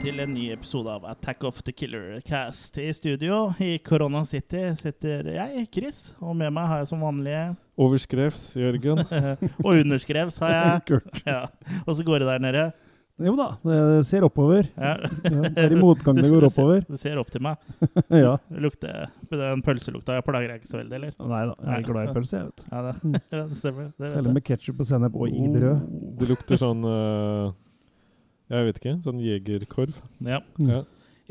Til en ny episode av Attack of the Killer Cast. I studio i Corona City sitter jeg, Chris, og med meg har jeg som vanlig Overskrevs, Jørgen. Og underskrevs har jeg. Kult. Ja. Og så går det der nede. Jo da, det ser oppover. Ja. Det er i motgang det går oppover. Du ser opp til meg. Ja. Det lukter, den pølselukta jeg plager deg ikke så veldig, eller? Nei da, jeg er glad i pølse, jeg, vet du. Ja, det, det stemmer. Det Selv med ketsjup og sennep og i brød. Det lukter sånn eh, Jeg vet ikke. Sånn jegerkorv. Ja. Mm. Ja.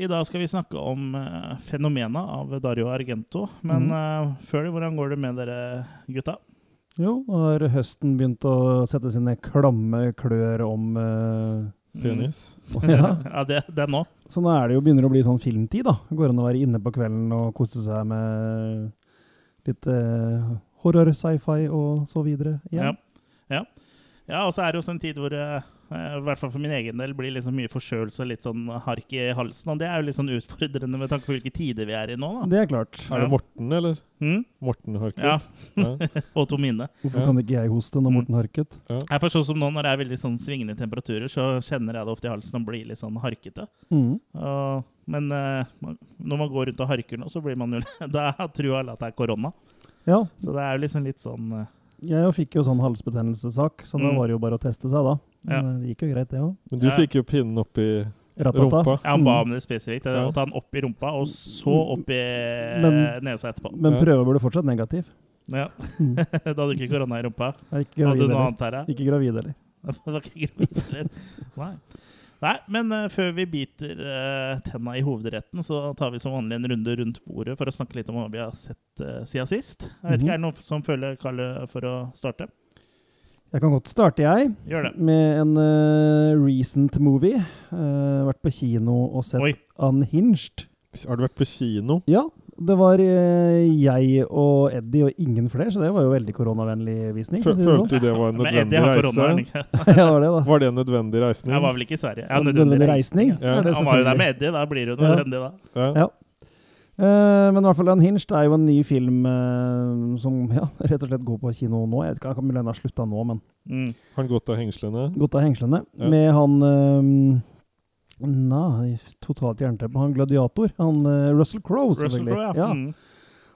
I dag skal vi snakke om uh, fenomenet av Dario Argento. Men mm. uh, før det, hvordan går det med dere gutta? Jo, har høsten begynt å sette sine klamme klør om uh, Penis. Ja. ja, det, det er nå. Så nå er det jo begynner å bli sånn filmtid, da. Går an å være inne på kvelden og kose seg med litt uh, horror, sci-fi og så videre. Ja. igjen. ja. ja, og så er det jo også en tid hvor eh, i hvert fall for min egen del blir liksom mye forkjølelse og litt sånn hark i halsen. Og det er jo litt sånn utfordrende med tanke på hvilke tider vi er i nå, da. Det er klart. Er det Morten, eller? Mm? Morten Harket? Ja. Ja. Og Tomine. Hvorfor Ja. kan ikke jeg hoste når Mm. Morten harket? Jeg får sånn som nå Når det er veldig sånn svingende temperaturer, så kjenner jeg det ofte i halsen og blir litt sånn harkete. Mm. Og, men uh, når man går rundt og harker nå, så blir man jo Da tror alle at det er korona. Ja, Så det er jo liksom litt sånn uh, jeg jo fikk jo sånn halsbetennelsessak, så da Mm. var det jo bare å teste seg da. Ja. Men det gikk jo greit, det òg. Men du Ja. fikk jo pinnen opp i Rattata. rumpa. Ja, Han ba Mm. om det spesifikt. Ja. Å ta den opp i rumpa, og så opp i Men- nesa etterpå. Men prøva ble fortsatt negativ. Ja. Mm. da hadde du ikke korona i rumpa? Ikke gravid, Hadde du noe annet her, ja? Ikke gravid heller. Nei. Nei, men uh, før vi biter uh, tenna i hovedretten, så tar vi som vanlig en runde rundt bordet for å snakke litt om hva vi har sett uh, siden sist. Jeg vet ikke, Mhm. Er det noen som føler kallet for å starte? Jeg kan godt starte, jeg, Gjør det. med en uh, recent movie. Uh, vært på kino og sett Oi. Unhinged. Har du vært på kino? Ja, det var uh, jeg og Eddie og ingen flere, så det var jo veldig koronavennlig visning. Fø- for å si det Følte du det var en nødvendig reise? sånn. ja, det var det, da. Var det en nødvendig reisning? Jeg var vel ikke i Sverige? Ja, Nødvendig reisning? Ja. Ja. det Han var jo der med Eddie, da blir det jo Ja. nødvendig, da. Ja. Ja. Eh, men i hvert fall Unhinged er jo en ny film eh, som ja, rett og slett går på kino nå. Jeg vet ikke, Han kan ha slutta nå, men Mm. Han gått av hengslene? godt av hengslene. Ja. Med han eh, Nei, totalt jernteppe. Han gladiator. Han uh, Russell Crowe, Russell. Crowe, ja. Ja. Mm.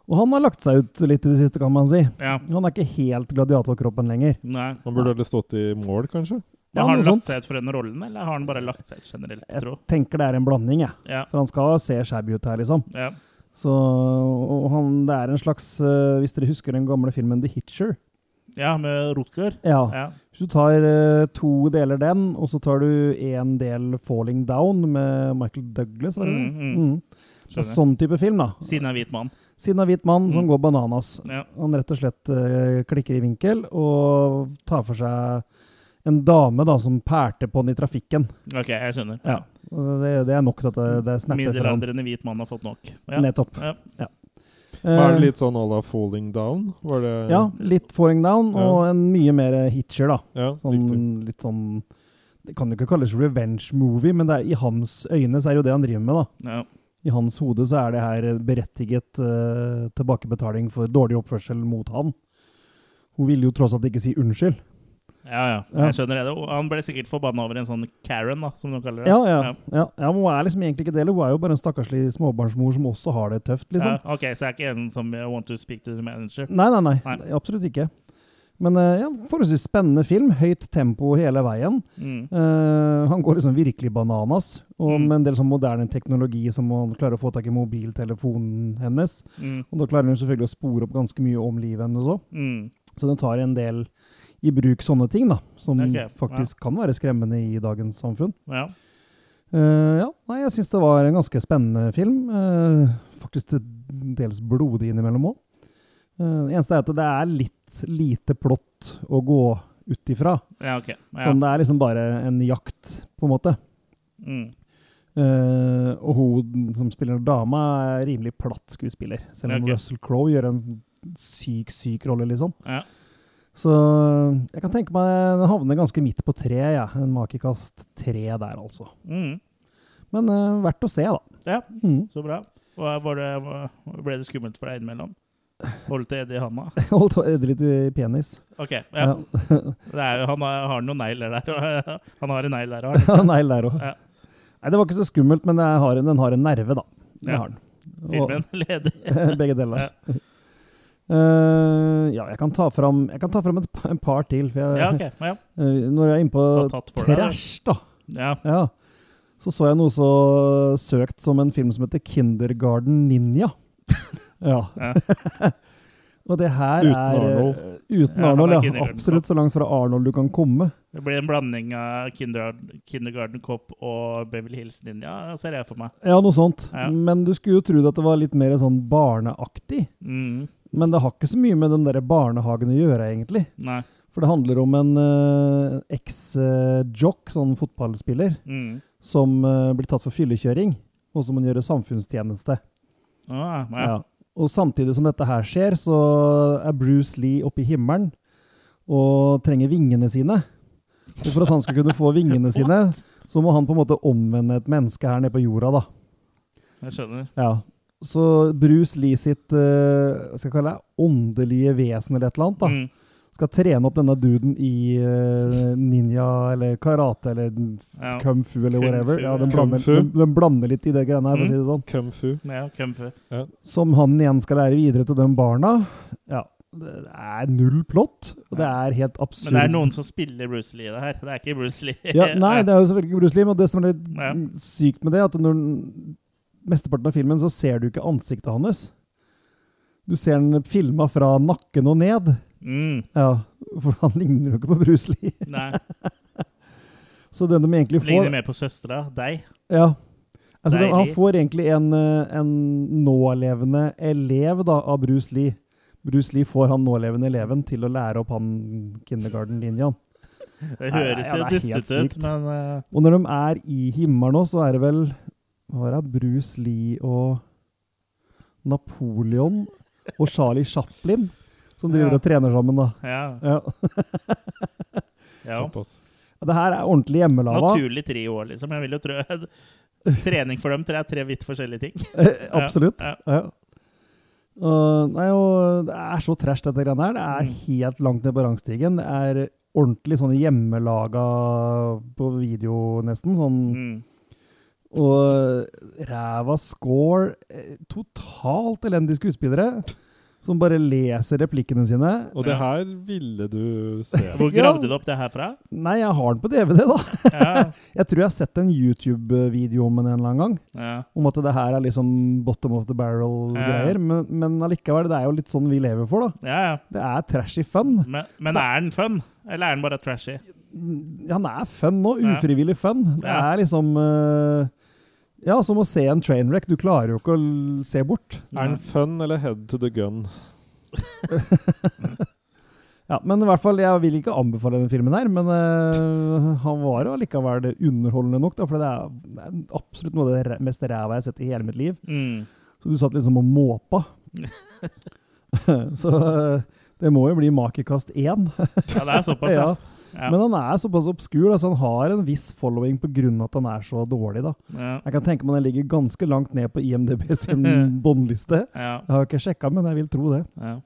Og han har lagt seg ut litt i det siste, kan man si. ja. Han er ikke helt gladiatorkroppen lenger. Nei. Han burde heller stått i mål, kanskje? Ja, Ja, har han lagt sånt. seg ut for den rollen, eller har han bare lagt seg ut generelt, Jeg tro? tenker det er en blanding, jeg. Ja. For han skal se shabby ut her, liksom. ja. Så og han, det er en slags uh, Hvis dere husker den gamle filmen The Hitcher Ja, med Rutger. Ja. Ja. Hvis du tar uh, to deler den, og så tar du en del Falling Down med Michael Douglas, var det det? Mm, mm. Mm. Det er sånn type film, da. Siden av hvit mann. Siden av hvit mann som Mm. går bananas. Ja. Han rett og slett uh, klikker i vinkel og tar for seg en dame da som pælte på den i trafikken. OK, jeg skjønner. Ja. Det, det er nok til at det, det snapper for han. Middelaldrende hvit mann har fått nok. Ja. Nettopp. Ja. Ja. Var det Eh, litt sånn à la Falling Down? Var det Ja, litt Falling Down, Ja. og en mye mer hitcher, da. Ja, Sånn, riktig. litt sånn Det kan jo ikke kalles revenge movie, men det er, i hans øyne så er det jo det han driver med, da. Ja. I hans hode så er det her berettiget uh, tilbakebetaling for dårlig oppførsel mot han. Hun ville jo tross alt ikke si unnskyld. Ja, ja. Jeg skjønner det. Han ble sikkert forbanna over en sånn Karen, da, som de kaller det. Ja, ja. ja. ja men hun er liksom egentlig ikke det. Hun er jo bare en stakkarslig småbarnsmor som også har det tøft, liksom. Ja, ok, Så jeg er ikke en som I want to speak to the manager. Nei, nei, nei, Nei. Absolutt ikke. Men eh, ja, forholdsvis spennende film. Høyt tempo hele veien. Mm. Uh, han går liksom virkelig bananas. Og Mm. med en del sånn moderne teknologi som han klarer å få tak i mobiltelefonen hennes. Mm. Og da klarer hun selvfølgelig å spore opp ganske mye om livet hennes òg. Mm. Så den tar en del i bruk sånne ting, da. Som okay, faktisk kan være skremmende i dagens samfunn. Ja. Uh, ja, nei, jeg syns det var en ganske spennende film. Uh, faktisk dels blodig innimellom òg. det eneste er at det er litt lite plott å gå ut ifra. ja, okay. Ja. Sånn, det er liksom bare en jakt, på en måte. Mm. Uh, og hun som spiller dama, er rimelig platt skuespiller. Selv om okay. Russell Crowe gjør en syk, syk rolle, liksom. Ja. Så jeg kan tenke meg den havner ganske midt på tre, ja. En makekast tre der, altså. Mm. Men uh, verdt å se, da. ja, Mm. så bra. Og var det, ble det skummelt for deg innimellom? Holdt det i handa? Holdt Eddie litt i penis. OK. Ja. Ja. Det er, han har, har noen negler der. Han har en negl der. òg. Nei, der òg. Ja. Nei, det var ikke så skummelt, men har en, den har en nerve, da. Det Ja. har den. Filmen leder. Begge deler. Eh, ja, jeg kan ta fram, kan ta fram et, en par til. Jeg, Ja, okay. Ja. Uh, når jeg er inne på trash, da, Ja. ja, så så jeg noe så søkt som en film som heter Kindergarten Ninja. ja. Ja. Og det her Uten er eh, Arnold. Uten Arnold, ja. Absolutt så langt fra Arnold du kan komme. Det blir en blanding av Kindergarten, Cop og Beverly Hills Ninja, ser jeg for meg. Ja, noe sånt. Ja. Men du skulle jo tro at det var litt mer sånn barneaktig. Mm. Men det har ikke så mye med den der barnehagen å gjøre, egentlig. Nei. For det handler om en uh, eks-jock, sånn fotballspiller, Mm. som uh, blir tatt for fyllekjøring, og som må gjøre samfunnstjeneste. Ah, ja. Ja. Og samtidig som dette her skjer, så er Bruce Lee oppe i himmelen og trenger vingene sine. Og for at han skal kunne få vingene sine, så må han på en måte omvende et menneske her nede på jorda, da. Jeg skjønner. Ja. Så Bruce Lee sitt uh, skal jeg kalle det, åndelige vesen eller et eller annet, da, Mm. skal trene opp denne duden i uh, ninja eller karate eller Ja. kung fu eller Kung whatever. fu, Ja, den, blander, Kung fu. de, de blander litt i det greiene her, for å Mm. si det sånn. Kung fu. ja, Kung fu. Som han igjen skal lære videre til de barna. Ja, det er null plott, og det er helt absurd. Men det er noen som spiller Bruce Lee i det her. Det er ikke Bruce Lee. ja, Nei, det er jo selvfølgelig ikke Bruce Lee, men det som er litt Ja. sykt med det, at når mesteparten av filmen så ser du ikke ansiktet hans. Du ser den filma fra nakken og ned. Mm. Ja, for han ligner jo ikke på Bruce Lee. Nei. Så den de egentlig får Ligner mer på søstera. Deg. Ja. Altså, de, han får egentlig en, eh, en nålevende elev da, av Bruce Lee. Bruce Lee får han nålevende eleven til å lære opp han kindergarten-linjaen. Det høres jo er dustete ut, men uh... Og når de er i himmelen nå, så er det vel Hva er det? Bruce Lee og Napoleon og Charlie Chaplin som driver Ja. og trener sammen, da. ja. Ja. ja. Såpass. Det her er ordentlig hjemmelava. Naturlig tre år, liksom. Jeg vil jo tro Trening for dem tror jeg er tre vidt forskjellige ting. Eh, Absolutt. Ja. Og, nei, og det er så trash, dette greiene her. Det er Mm. helt langt ned på rangstigen. Det er ordentlig sånn hjemmelaga på video, nesten. Sånn, Mm. Og ræva score. eh, Totalt elendige skuespillere. Som bare leser replikkene sine. Og det her ville du se. Hvor Ja. gravde du opp det her fra? Nei, jeg har den på DVD, da. Ja. Jeg tror jeg har sett en YouTube-video om den en eller annen gang. ja. Om at det her er liksom bottom of the barrel-greier. Ja. Men, men allikevel, det er jo litt sånn vi lever for, da. ja, ja. Det er trashy fun. Men, men er den fun? Eller er den bare trashy? Han er fun nå. Ufrivillig fun. Det er liksom eh, Ja, som å se en trainwreck. Du klarer jo ikke å se bort. Er den fun eller head to the gun? Ja, Men i hvert fall, jeg vil ikke anbefale den filmen her, men uh, han var jo allikevel underholdende nok. da, For det er, det er absolutt noe av det mest ræva jeg har sett i hele mitt liv. Mm. Så du satt liksom og måpa. så uh, det må jo bli makekast én. Ja, det er såpass, ja. Ja. Men han er såpass obskur. Altså han har en viss following pga. at han er så dårlig. da. ja. Jeg kan tenke meg den ligger ganske langt ned på IMDb sin båndliste. ja. Jeg har ikke sjekka, men jeg vil tro det. ja.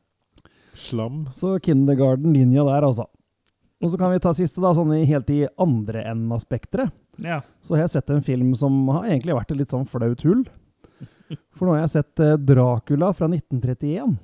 Slam. Så Kindergarten linja der, altså. Og så kan vi ta siste, da, sånn i, helt i andre enden av spekteret. ja. Så har jeg sett en film som har egentlig vært et litt sånn flaut hull. For nå har jeg sett eh, Dracula fra 1931.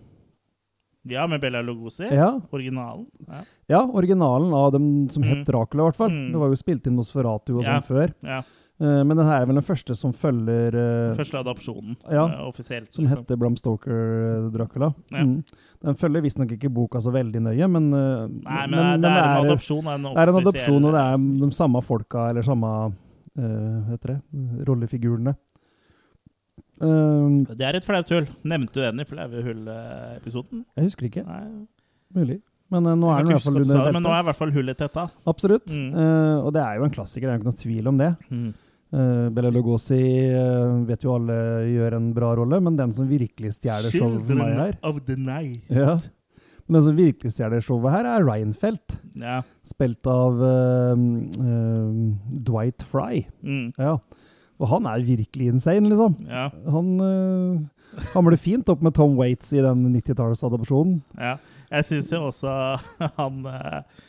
Ja, med Bella Lugosi. Ja, Originalen. Ja. ja originalen av dem som het Mm. Dracula, i hvert fall. Mm. Det var jo spilt inn Nosferatu og Ja. sånn før. ja. Uh, men den her er vel den første som følger uh, Første adopsjonen Ja. uh, offisielt. Som liksom. heter Bram Stoker Dracula. Ja. Mm. Den følger visstnok ikke boka så veldig nøye, men Nei, men, det er en adopsjon. av En Det er en adopsjon, og det er de samme folka, eller samme heter det, rollefigurene. Um, Det er et flaut hull. Nevnte du den i flaue hull-episoden? jeg husker ikke. Nei. Mulig. Men eh, nå er den i hvert fall under det, Men nå er i hvert fall hullet tetta. Absolutt. Mm. Uh, og det er jo en klassiker, det er jo ikke noe tvil om det. Uh, Bella Lugosi eh, vet jo alle gjør en bra rolle, men den som virkelig stjeler showet for meg her of the night. ja. Men den som virkelig stjeler showet her, er Reinfeldt. Ja. Spilt av eh, eh, Dwight Fry. Mm. Ja. Og han er virkelig insane, liksom. ja. Han uh, hamler fint opp med Tom Waits i den 90-tallsadopsjonen. Ja. Jeg syns jo også han eh,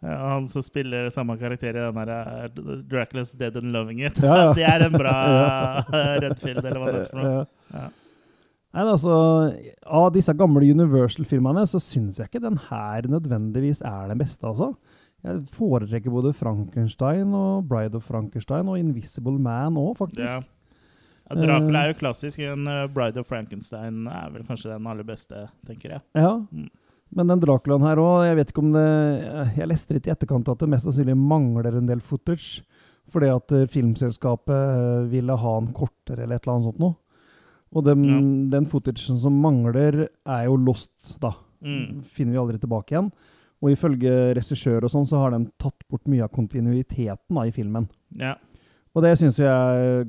han som spiller samme karakter i den her eh, Dracula's Dead and Loving It. Ja, ja. det er en bra Redfield, eller hva det heter for noe. Ja. Nei, altså, Av disse gamle Universal-filmene så syns jeg ikke den her nødvendigvis er den beste, altså. Jeg foretrekker både Frankenstein og Bride of Frankenstein og Invisible Man òg, faktisk. Ja. Ja, Dracula er jo klassisk, men eh, Bride of Frankenstein er vel kanskje den aller beste, tenker jeg. Ja. Mm. Men den Draculaen her òg, jeg vet ikke om det Jeg leste litt i etterkant at det mest sannsynlig mangler en del footage. Fordi at eh, filmselskapet eh, ville ha en kortere eller et eller annet sånt noe. Og den, Ja. den footagen som mangler, er jo lost, da. Mm. Finner vi aldri tilbake igjen. Og ifølge regissør og sånn, så har den tatt bort mye av kontinuiteten da, i filmen. Ja. Og det syns jeg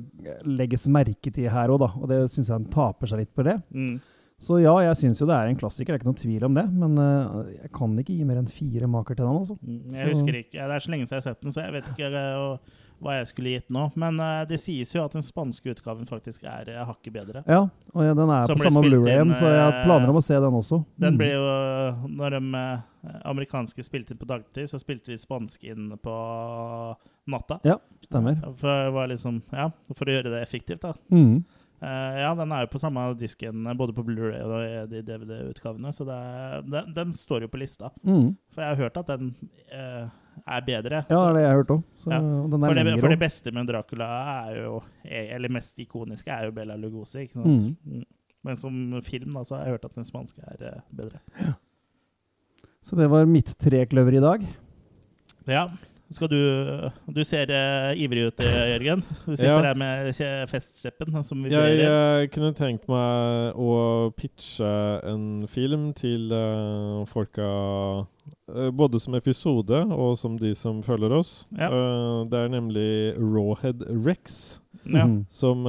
legges merke til her òg, da. Og det syns jeg den taper seg litt på det. Mm. Så ja, jeg syns jo det er en klassiker, det er ikke noen tvil om det. Men uh, jeg kan ikke gi mer enn fire maker til den, altså. Mm, Jeg Så- husker ikke. Det er så lenge siden jeg har sett den, så jeg vet ikke og, hva jeg skulle gitt nå. Men uh, det sies jo at den spanske utgaven faktisk er uh, hakket bedre. Ja, og ja, den er Som på samme Blu-rayen, så jeg har eh, planer om å se den også. Den Mm. blir jo eh, Når de eh, amerikanske spilte inn på dagtid, så spilte de spanske inn på natta. Ja, stemmer. For, var liksom, ja, for å gjøre det effektivt, da. Mm. Uh, ja, den er jo på samme disken eh, både på Blu-ray og de DVD-utgavene, så det er, den, den står jo på lista. Mm. For jeg har hørt at den uh, er bedre. Ja, det så- det jeg har hørt òg. Ja, for, det, for det beste med Dracula er jo Eller mest ikoniske er jo Bella Lugosi. Ikke sant? Mm. Mm. Men som film da, så har jeg hørt at den spanske er bedre. bedre. Så det var mitt trekløver i dag. Ja. Skal du Du ser uh, ivrig ut, eh, Jørgen. Du sitter Ja. her med festsjeppen som Jeg, jeg kunne tenkt meg å pitche en film til uh, folka uh, Både som episode og som de som følger oss. Ja. Eh, det er nemlig Rawhead Rex, Ja. Mhm. som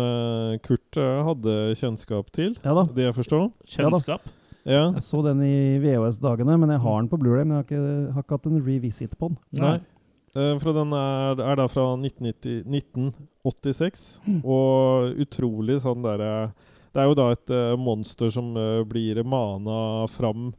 Kurt hadde kjennskap til, Ja da. det jeg forstår. Kjønnskap. Ja. Jeg så den i VHS-dagene, men jeg har den på Blu-ray. Men jeg har ikke, har ikke hatt en revisit på den. Nei. Uh, fra den er, er da fra 1990, 1986, Mm. og utrolig sånn derre Det er jo da et uh, monster som uh, blir mana fram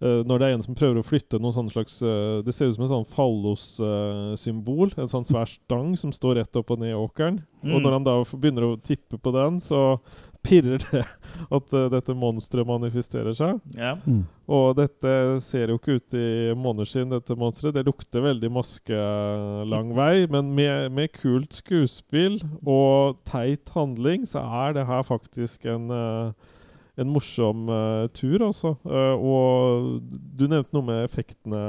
eh, når det er en som prøver å flytte noe sånn slags eh, Det ser ut som en sånn fallos-symbol. en sånn svær stang som står rett opp og ned i åkeren. Og Mm. når han da begynner å tippe på den, så pirrer det at uh, dette monsteret manifesterer seg. Ja. Mm. Og dette ser jo ikke ut i måneskinn, dette monsteret. Det lukter veldig maske lang vei, men med, med kult skuespill og teit handling, så er det her faktisk en uh, en morsom uh, tur, altså. Og du nevnte noe med effektene,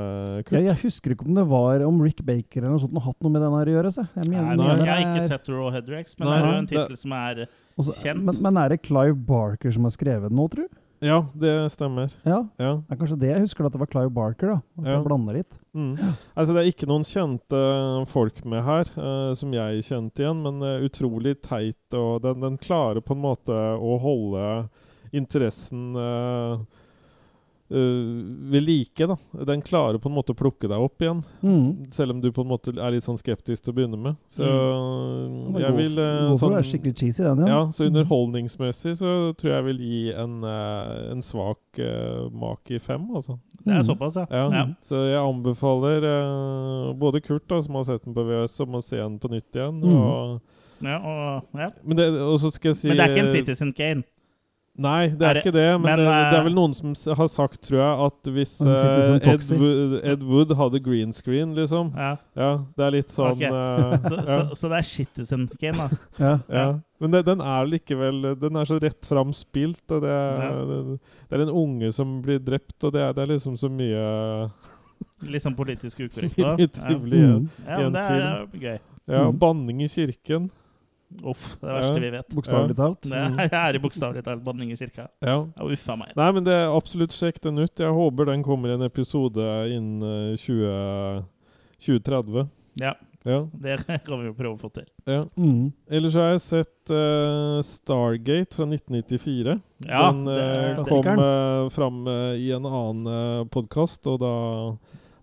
Kurt. Jeg, jeg husker ikke om det var om Rick Baker eller noe sånt har hatt noe med den her å gjøre. Så. Jeg mener, Nei, jeg har ikke sett Raw Headrex, men Nei, det er jo en tittel som er også, kjent. men, men er det Clive Barker som har skrevet den nå, tru? Ja, det stemmer. Ja, Ja. det er kanskje det jeg husker, at det var Clive Barker. da. At Ja. jeg blander litt. Mm. Altså Det er ikke noen kjente folk med her, uh, som jeg kjente igjen, men uh, utrolig teit. Og den, den klarer på en måte å holde interessen uh, ved like. da Den klarer på en måte å plukke deg opp igjen, Mm. selv om du på en måte er litt sånn skeptisk til å begynne med. Så Mm. jeg vil uh, sånn, er skikkelig cheesy, den? ja, så underholdningsmessig så tror jeg jeg vil gi en, uh, en svak uh, mak i fem, altså. Det er Mm. såpass, ja. Ja, ja. Så jeg anbefaler uh, både Kurt, da, som har sett den på VHS, om å se den på nytt igjen. Mm. Og, ja, og, ja. men, det, og så skal jeg si Men det er ikke en Citizen Kane. Nei, det Er er, det- ikke det. Men, men, det, det eh, er vel noen som har sagt, tror jeg, at hvis En eh, Ed, Wood, Ed Wood hadde green screen, liksom Ja. Ja, det er litt sånn Ok. uh, Så, ja, så, så det er Citizen Kane, da. Ja. ja. Men det, den er likevel Den er så rett fram spilt, og det er, Ja. det, det er en unge som blir drept, og det er, det er liksom så mye Litt sånn politisk ukorrekt. Da. Ja. trivelig igjen. Mm. Ja, men det er gøy. Ja, banning i kirken. Uff, det verste Ja. vi vet. Bokstavelig talt. Det er, jeg er i bokstavelig talt banning i kirka. Ja. Ja, Uffa meg. Nei, men det er absolutt sjekk den ut. Jeg håper den kommer i en episode innen eh, 20, 2030. Ja, Ja, det kan vi jo prøve å få til. ja. Mm. Ellers har jeg sett uh, Stargate fra 1994. Ja, den det eh, er kom uh, fram uh, i en annen uh, podkast, og da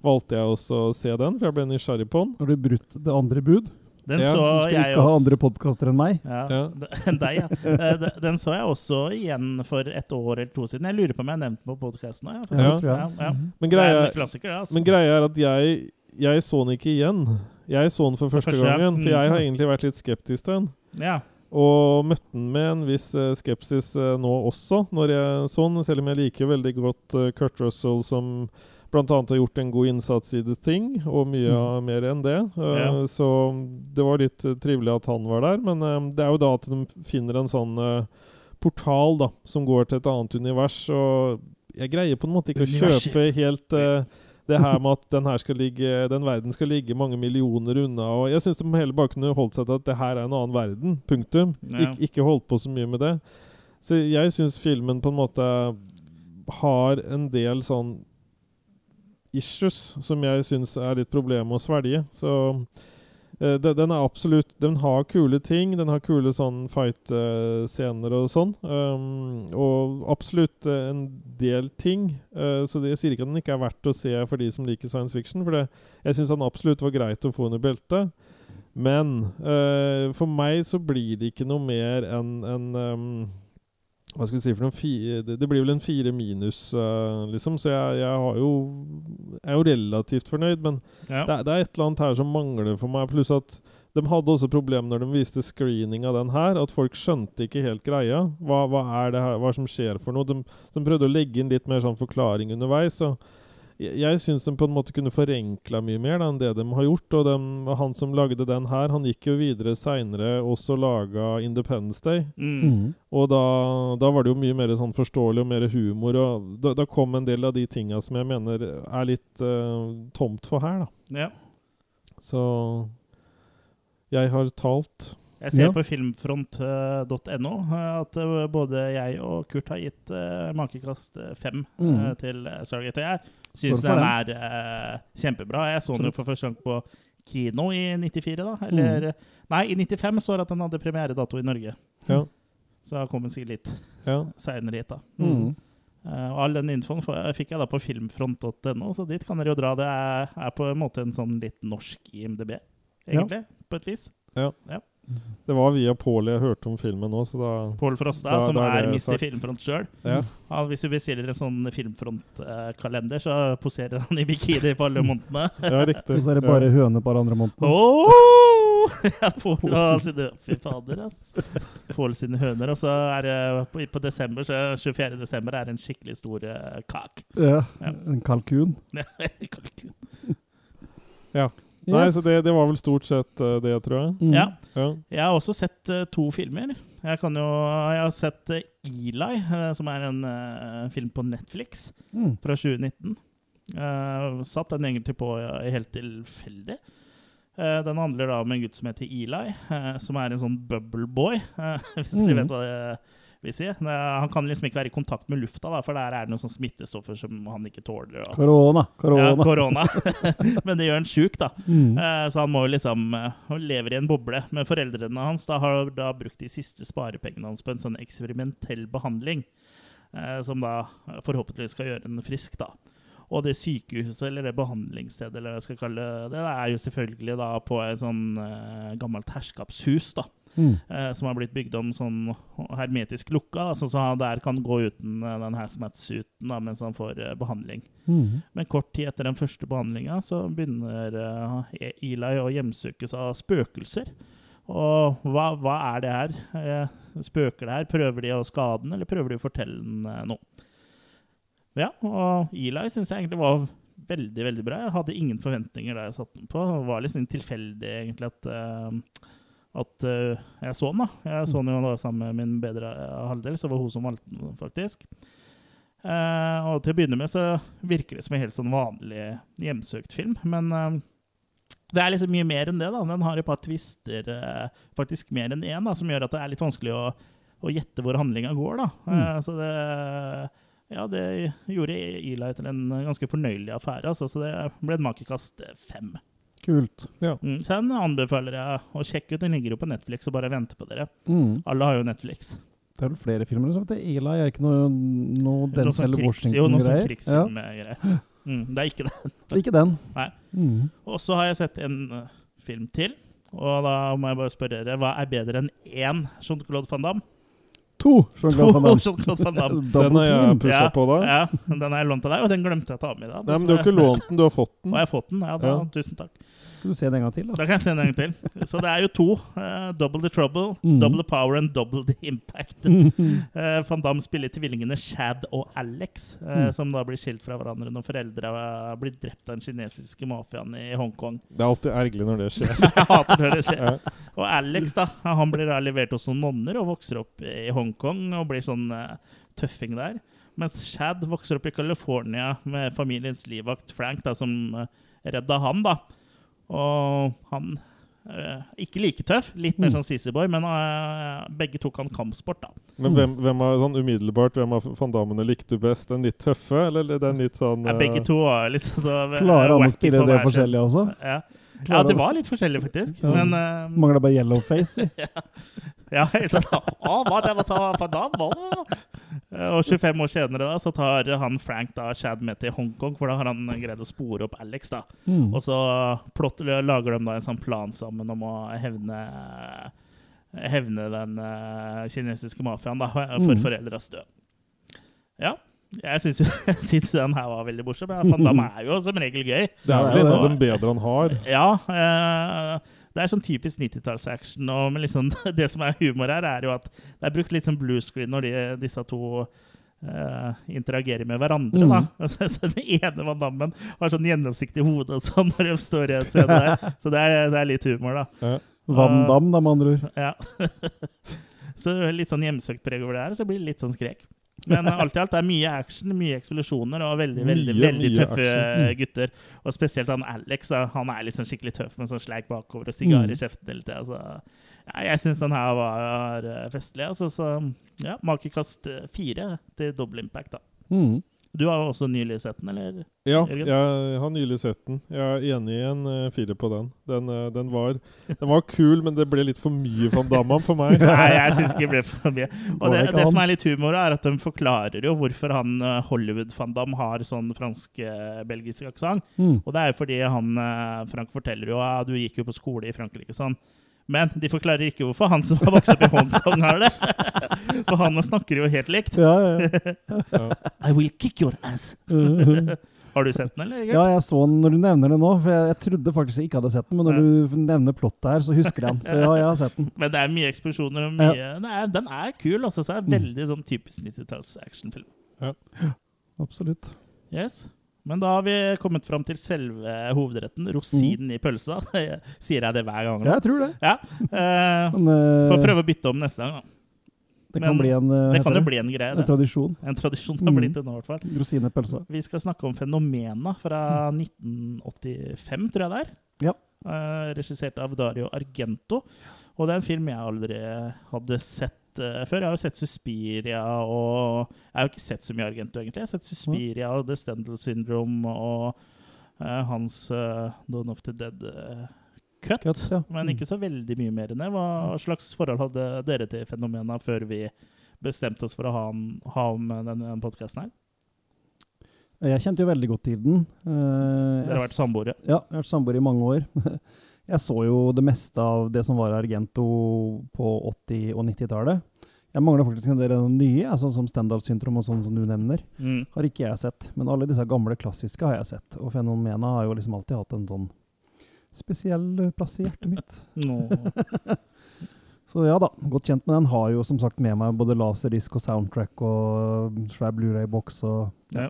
valgte jeg også å se den, for jeg ble nysgjerrig på den. Har du brutt det andre bud? Den Ja, så Du skal jeg ikke ha andre podkaster enn meg? Ja, Ja. Deg, ja. Eh, Den så jeg også igjen for et år eller to siden. Jeg lurer på om jeg har nevnt den på podkasten. Ja, Ja. Ja, ja. Mhm. Men greia. Altså. men greia er at jeg jeg så den ikke igjen. Jeg så den for første, første gang. gangen, for jeg har Mm. egentlig vært litt skeptisk til den. Ja. Og møtte den med en viss eh, skepsis eh, nå også, når jeg så den. Selv om jeg liker veldig godt Kurt Russell, som bl.a. har gjort en god innsats i The Thing, og mye Mm. mer enn det. Uh, Ja. Så det var litt eh, trivelig at han var der. Men uh, det er jo da at de finner en sånn uh, portal da, som går til et annet univers. Og jeg greier på en måte ikke å kjøpe helt det her med at den her skal ligge Den verden skal ligge mange millioner unna. Og jeg syns de heller bare kunne holdt seg til at det her er en annen verden. Punktum. Ja. Ik ikke holdt på så mye med det. Så jeg syns filmen på en måte har en del sånn issues som jeg syns er litt problem å svelge. Så uh, det, den er absolutt Den har kule ting. Den har kule sånn fight-scener og sånn. Um, og absolutt eh, en del ting. Uh, så det, sier ikke at den ikke er verdt å se for de som liker science fiction. For det, jeg syns den absolutt var greit å få under beltet. Men eh, for meg så blir det ikke noe mer enn en, um, hva skal vi si for noe fire, det, det blir vel en fire minus, uh, liksom. Så jeg, jeg har jo er jo relativt fornøyd, men ja. det, det er et eller annet her som mangler for meg. Pluss at de hadde også problemer når de viste screening av den her. At folk skjønte ikke helt greia. Hva, hva er det her, hva som skjer for noe? De, de prøvde å legge inn litt mer sånn forklaring underveis. Og jeg, jeg syns de på en måte kunne forenkla mye mer da, enn det de har gjort. Og dem, han som lagde den her, han gikk jo videre seinere også laga Independence Day. Mm. Mm. Og da, da var det jo mye mer sånn forståelig og mer humor. Og da, da kom en del av de tinga som jeg mener er litt uh, tomt for her, da. ja. Så jeg har talt. Jeg ser Ja. på filmfront.no at eh, både jeg og Kurt har gitt uh, makekast eh, fem Mm. eh, til Stargate. Og jeg syns den er uh, kjempebra. Jeg så den jo for første gang på kino i 94, da. Eller Nei, i 95 står det at den hadde premieredato i Norge. Ja. Så da kom den sikkert litt Ja. seinere hit, da. Mm. Uh, og all den infoen fikk jeg da på filmfront.no, så dit kan dere jo dra. Det er, er på en måte en sånn litt norsk IMDb, egentlig, på et vis. Det var via Paul jeg hørte om filmen nå, så da Pål Frostad, Da- som da er er Mr. Filmfront sjøl. Ja. hvis du bestiller en sånn Filmfront-kalender, så poserer han i bikini på alle månedene. ja, riktig. Og så er det bare høne på alle andre månedene. Oh! Ja, Pål og sine Fy fader, ass. Pål sine høner. Og så er det på, på desember, så 24. desember er en skikkelig stor uh, kak. Ja, Ja. En kalkun. Kalkun. Nei, Yes. så det, det var vel stort sett uh, det, tror jeg. Mm. Ja. Ja. Jeg har også sett uh, to filmer. Jeg, kan jo, jeg har sett uh, Eli, som er en film på Netflix Mm. fra 2019. Eh, satt den egentlig på helt tilfeldig. Eh, den handler da om en gutt som heter Eli, som er en sånn bubble boy, hvis dere Mm. vet hva det vil si. Han kan liksom ikke være i kontakt med lufta, da, for der er det noen sånne smittestoffer som han ikke tåler. Og, Korona. ja, Korona. korona. Men det gjør han sjuk, da. Mm. Eh, Så han må jo liksom eh, Han lever i en boble. Men foreldrene hans da har da brukt de siste sparepengene hans på en sånn eksperimentell behandling. eh, Som da forhåpentligvis skal gjøre ham frisk, da. Og det sykehuset, eller det behandlingsstedet, eller hva jeg skal kalle det, det er jo selvfølgelig da på et sånn gammelt herskapshus, da. Mm. eh, Som har blitt bygd om sånn hermetisk lukka, da, sånn så han der kan gå uten uh, den hazmat-suiten mens han får uh, behandling. Mm. Men kort tid etter den første behandlinga så begynner uh, Eli å hjemsøkes av spøkelser. Og hva, hva er det her? Eh, spøker det her? Prøver de å skade den, eller prøver de å fortelle den noe? Ja, og Eli syns jeg egentlig var veldig veldig bra. Jeg hadde ingen forventninger da jeg satte den på. Det var liksom tilfeldig egentlig at, eh, at uh, jeg så den. da. Jeg så den jo da sammen med min bedre halvdel, så det var hun som valgte den, faktisk. Uh, og til å begynne med så virker det som en helt sånn vanlig hjemsøkt film, men uh, det er liksom mye mer enn det. da. Den har et par twister, eh, faktisk mer enn én, da, som gjør at det er litt vanskelig å, å gjette hvor handlinga går. da. Mm. så det ja, det gjorde Eli til en ganske fornøyelig affære. Altså, så det ble et makekast fem. Kult. Mm, så den anbefaler jeg å sjekke ut. Den ligger jo på Netflix og bare venter på dere. Mm. Alle har jo Netflix. Det er vel flere filmer som heter Eli. Er ikke noe, noe sånn jo, noe sånn Washington-greier? krigsfilmgreier. Mm, det er ikke det. Er Ikke den. Nei. Mm. Og så har jeg sett en uh, film til. Og da må jeg bare spørre dere, hva er bedre enn én Jean-Claude Van Damme? To! Jean-Claude Van Damme. Jean-Claude Van Damme. Den har jeg pusha Ja, på da. Ja, den har jeg lånt av deg, og den glemte jeg å ta med i dag. Nei, men du har ikke lånt den, du har fått Og den. jeg har fått den. Ja, da, Ja. Tusen takk. Skal du se den en gang til, da? Da kan jeg se den en gang til. Så det er jo to. Uh, double the trouble, mm. double the power and double the impact. Uh, Van Damme spiller tvillingene Shad og Alex, uh, Mm. som da blir skilt fra hverandre når foreldra blir drept av den kinesiske mafiaen i Hongkong. Det er alltid ergerlig når det skjer. Jeg hater når det skjer. Ja. Og Alex da, han blir da levert hos noen nonner og vokser opp i Hongkong og blir sånn tøffing der. Mens Shad vokser opp i California med familiens livvakt Frank, da, som redda han. da. Og han eh, Ikke like tøff, litt mer Mm. sånn Sissy-boy, men eh, begge tok han kampsport, da. Men hvem, hvem er sånn umiddelbart, hvem av fandamene likte du best? Den litt tøffe, eller den litt sånn Ja, begge eh, to var litt så Klarer han å spille det forskjellig forskjellige også? Ja. Ja, det var litt forskjellig, faktisk. Ja. Men uh, Mangla bare yellow face. i. Ja, da? Å, hva det var så for da var Eh, Og 25 år senere da, så tar han Frank da Chad med til Hongkong, for da har han greid å spore opp Alex. da. Mm. Og så plott, lager de da en sånn plan sammen om å hevne Hevne den uh, kinesiske mafiaen da, for Mm. foreldras død. Ja. Jeg syns, den her var veldig morsom. men Van Damme er jo som regel gøy. Det er vel det en er av dem bedre han har. Ja. eh, det er sånn typisk 90-tallsaction. og liksom, Det som er humor her, er jo at det er brukt litt sånn blue screen når de, disse to Uh, interagerer med hverandre. Mm. da. Så Den ene Van Dammen har sånn gjennomsiktig hode og sånn når de står i en scene der. Så det er, det er litt humor, da. Ja. Van Damme, da, med andre ord. Ja. så litt sånn hjemsøkt preg over det her, så blir det litt sånn skrek. Men alt i alt det er mye action, mye eksplosjoner og veldig Mye, veldig veldig tøffe action. gutter. Og spesielt han Alex. Han er liksom skikkelig tøff med sånn sleik bakover og sigar Mm. i kjeften hele tida. Så ja, jeg syns den her var eh, festlig. Altså, så ja, makekast eh, fire til Double Impact, da. Mm. Du har jo også nylig sett den, eller? Ja, Jørgen? jeg har nylig sett den. Jeg er enig i en uh, fire på den. Den, uh, den, var, den var kul, men det ble litt for mye Van Damme for meg. Nei, jeg syns ikke det ble for mye. Og det, det som er litt humor, er at de forklarer jo hvorfor han uh, Hollywood-van Damme har sånn fransk-belgisk aksent. Mm. Og det er jo fordi han eh, Frank forteller jo at du gikk jo på skole i Frankrike sånn. Men de forklarer ikke hvorfor han som har vokst opp i Hongkong, har det. For han snakker jo helt likt. Ja, ja. Ja. I will kick your ass. Mhm. Har du sett den, eller? Ja, jeg så den når du nevner det nå, for jeg, jeg trodde faktisk jeg ikke hadde sett den, men når du nevner plottet her, så husker jeg den. Så ja, jeg har sett den. Men det er mye eksplosjoner og mye ja. Nei, den er kul, altså. Så det er veldig sånn typisk 90-talls actionfilm. Ja. Absolutt. Yes. Men da har vi kommet fram til selve hovedretten, rosinen i pølsa. Sier jeg det hver gang? Ja, jeg tror det. Ja. Eh, Men, eh, Får prøve å bytte om neste gang. da. det kan men bli en, eh, Det kan jo bli en greie, en det. tradisjon. En tradisjon har Mm. blitt det nå, i hvert fall. Rosine pølsa. Vi skal snakke om Fenomena fra 1985, tror jeg det er. Ja. Eh, regissert av Dario Argento. Og det er en film jeg aldri hadde sett eh, før. Jeg har jo sett Suspiria og Jeg har jo ikke sett så mye Argento, egentlig. Jeg har sett Suspiria og The Stendel Syndrome og uh, hans uh, Dawn of the Dead Cut. Cut, ja. Men ikke så veldig mye mer enn det. Hva slags forhold hadde dere til Fenomena før vi bestemte oss for å ha, ha med denne podkasten her? Jeg kjente jo veldig godt til den. Dere har vært samboere. Ja, jeg har vært samboere i mange år. Jeg så jo det meste av det som var Argento på 80- og 90-tallet. Jeg mangler faktisk en del av de nye, sånn som Stendal-syndrom og sånn som du nevner. Mm. Har ikke jeg sett. Men alle disse gamle klassiske har jeg sett. Og Fenomena har jo liksom alltid hatt en sånn spesiell plass i hjertet mitt. Så ja da, godt kjent med den. Har jo som sagt med meg både laserdisk og soundtrack og svær Blu-ray-boks og Ja.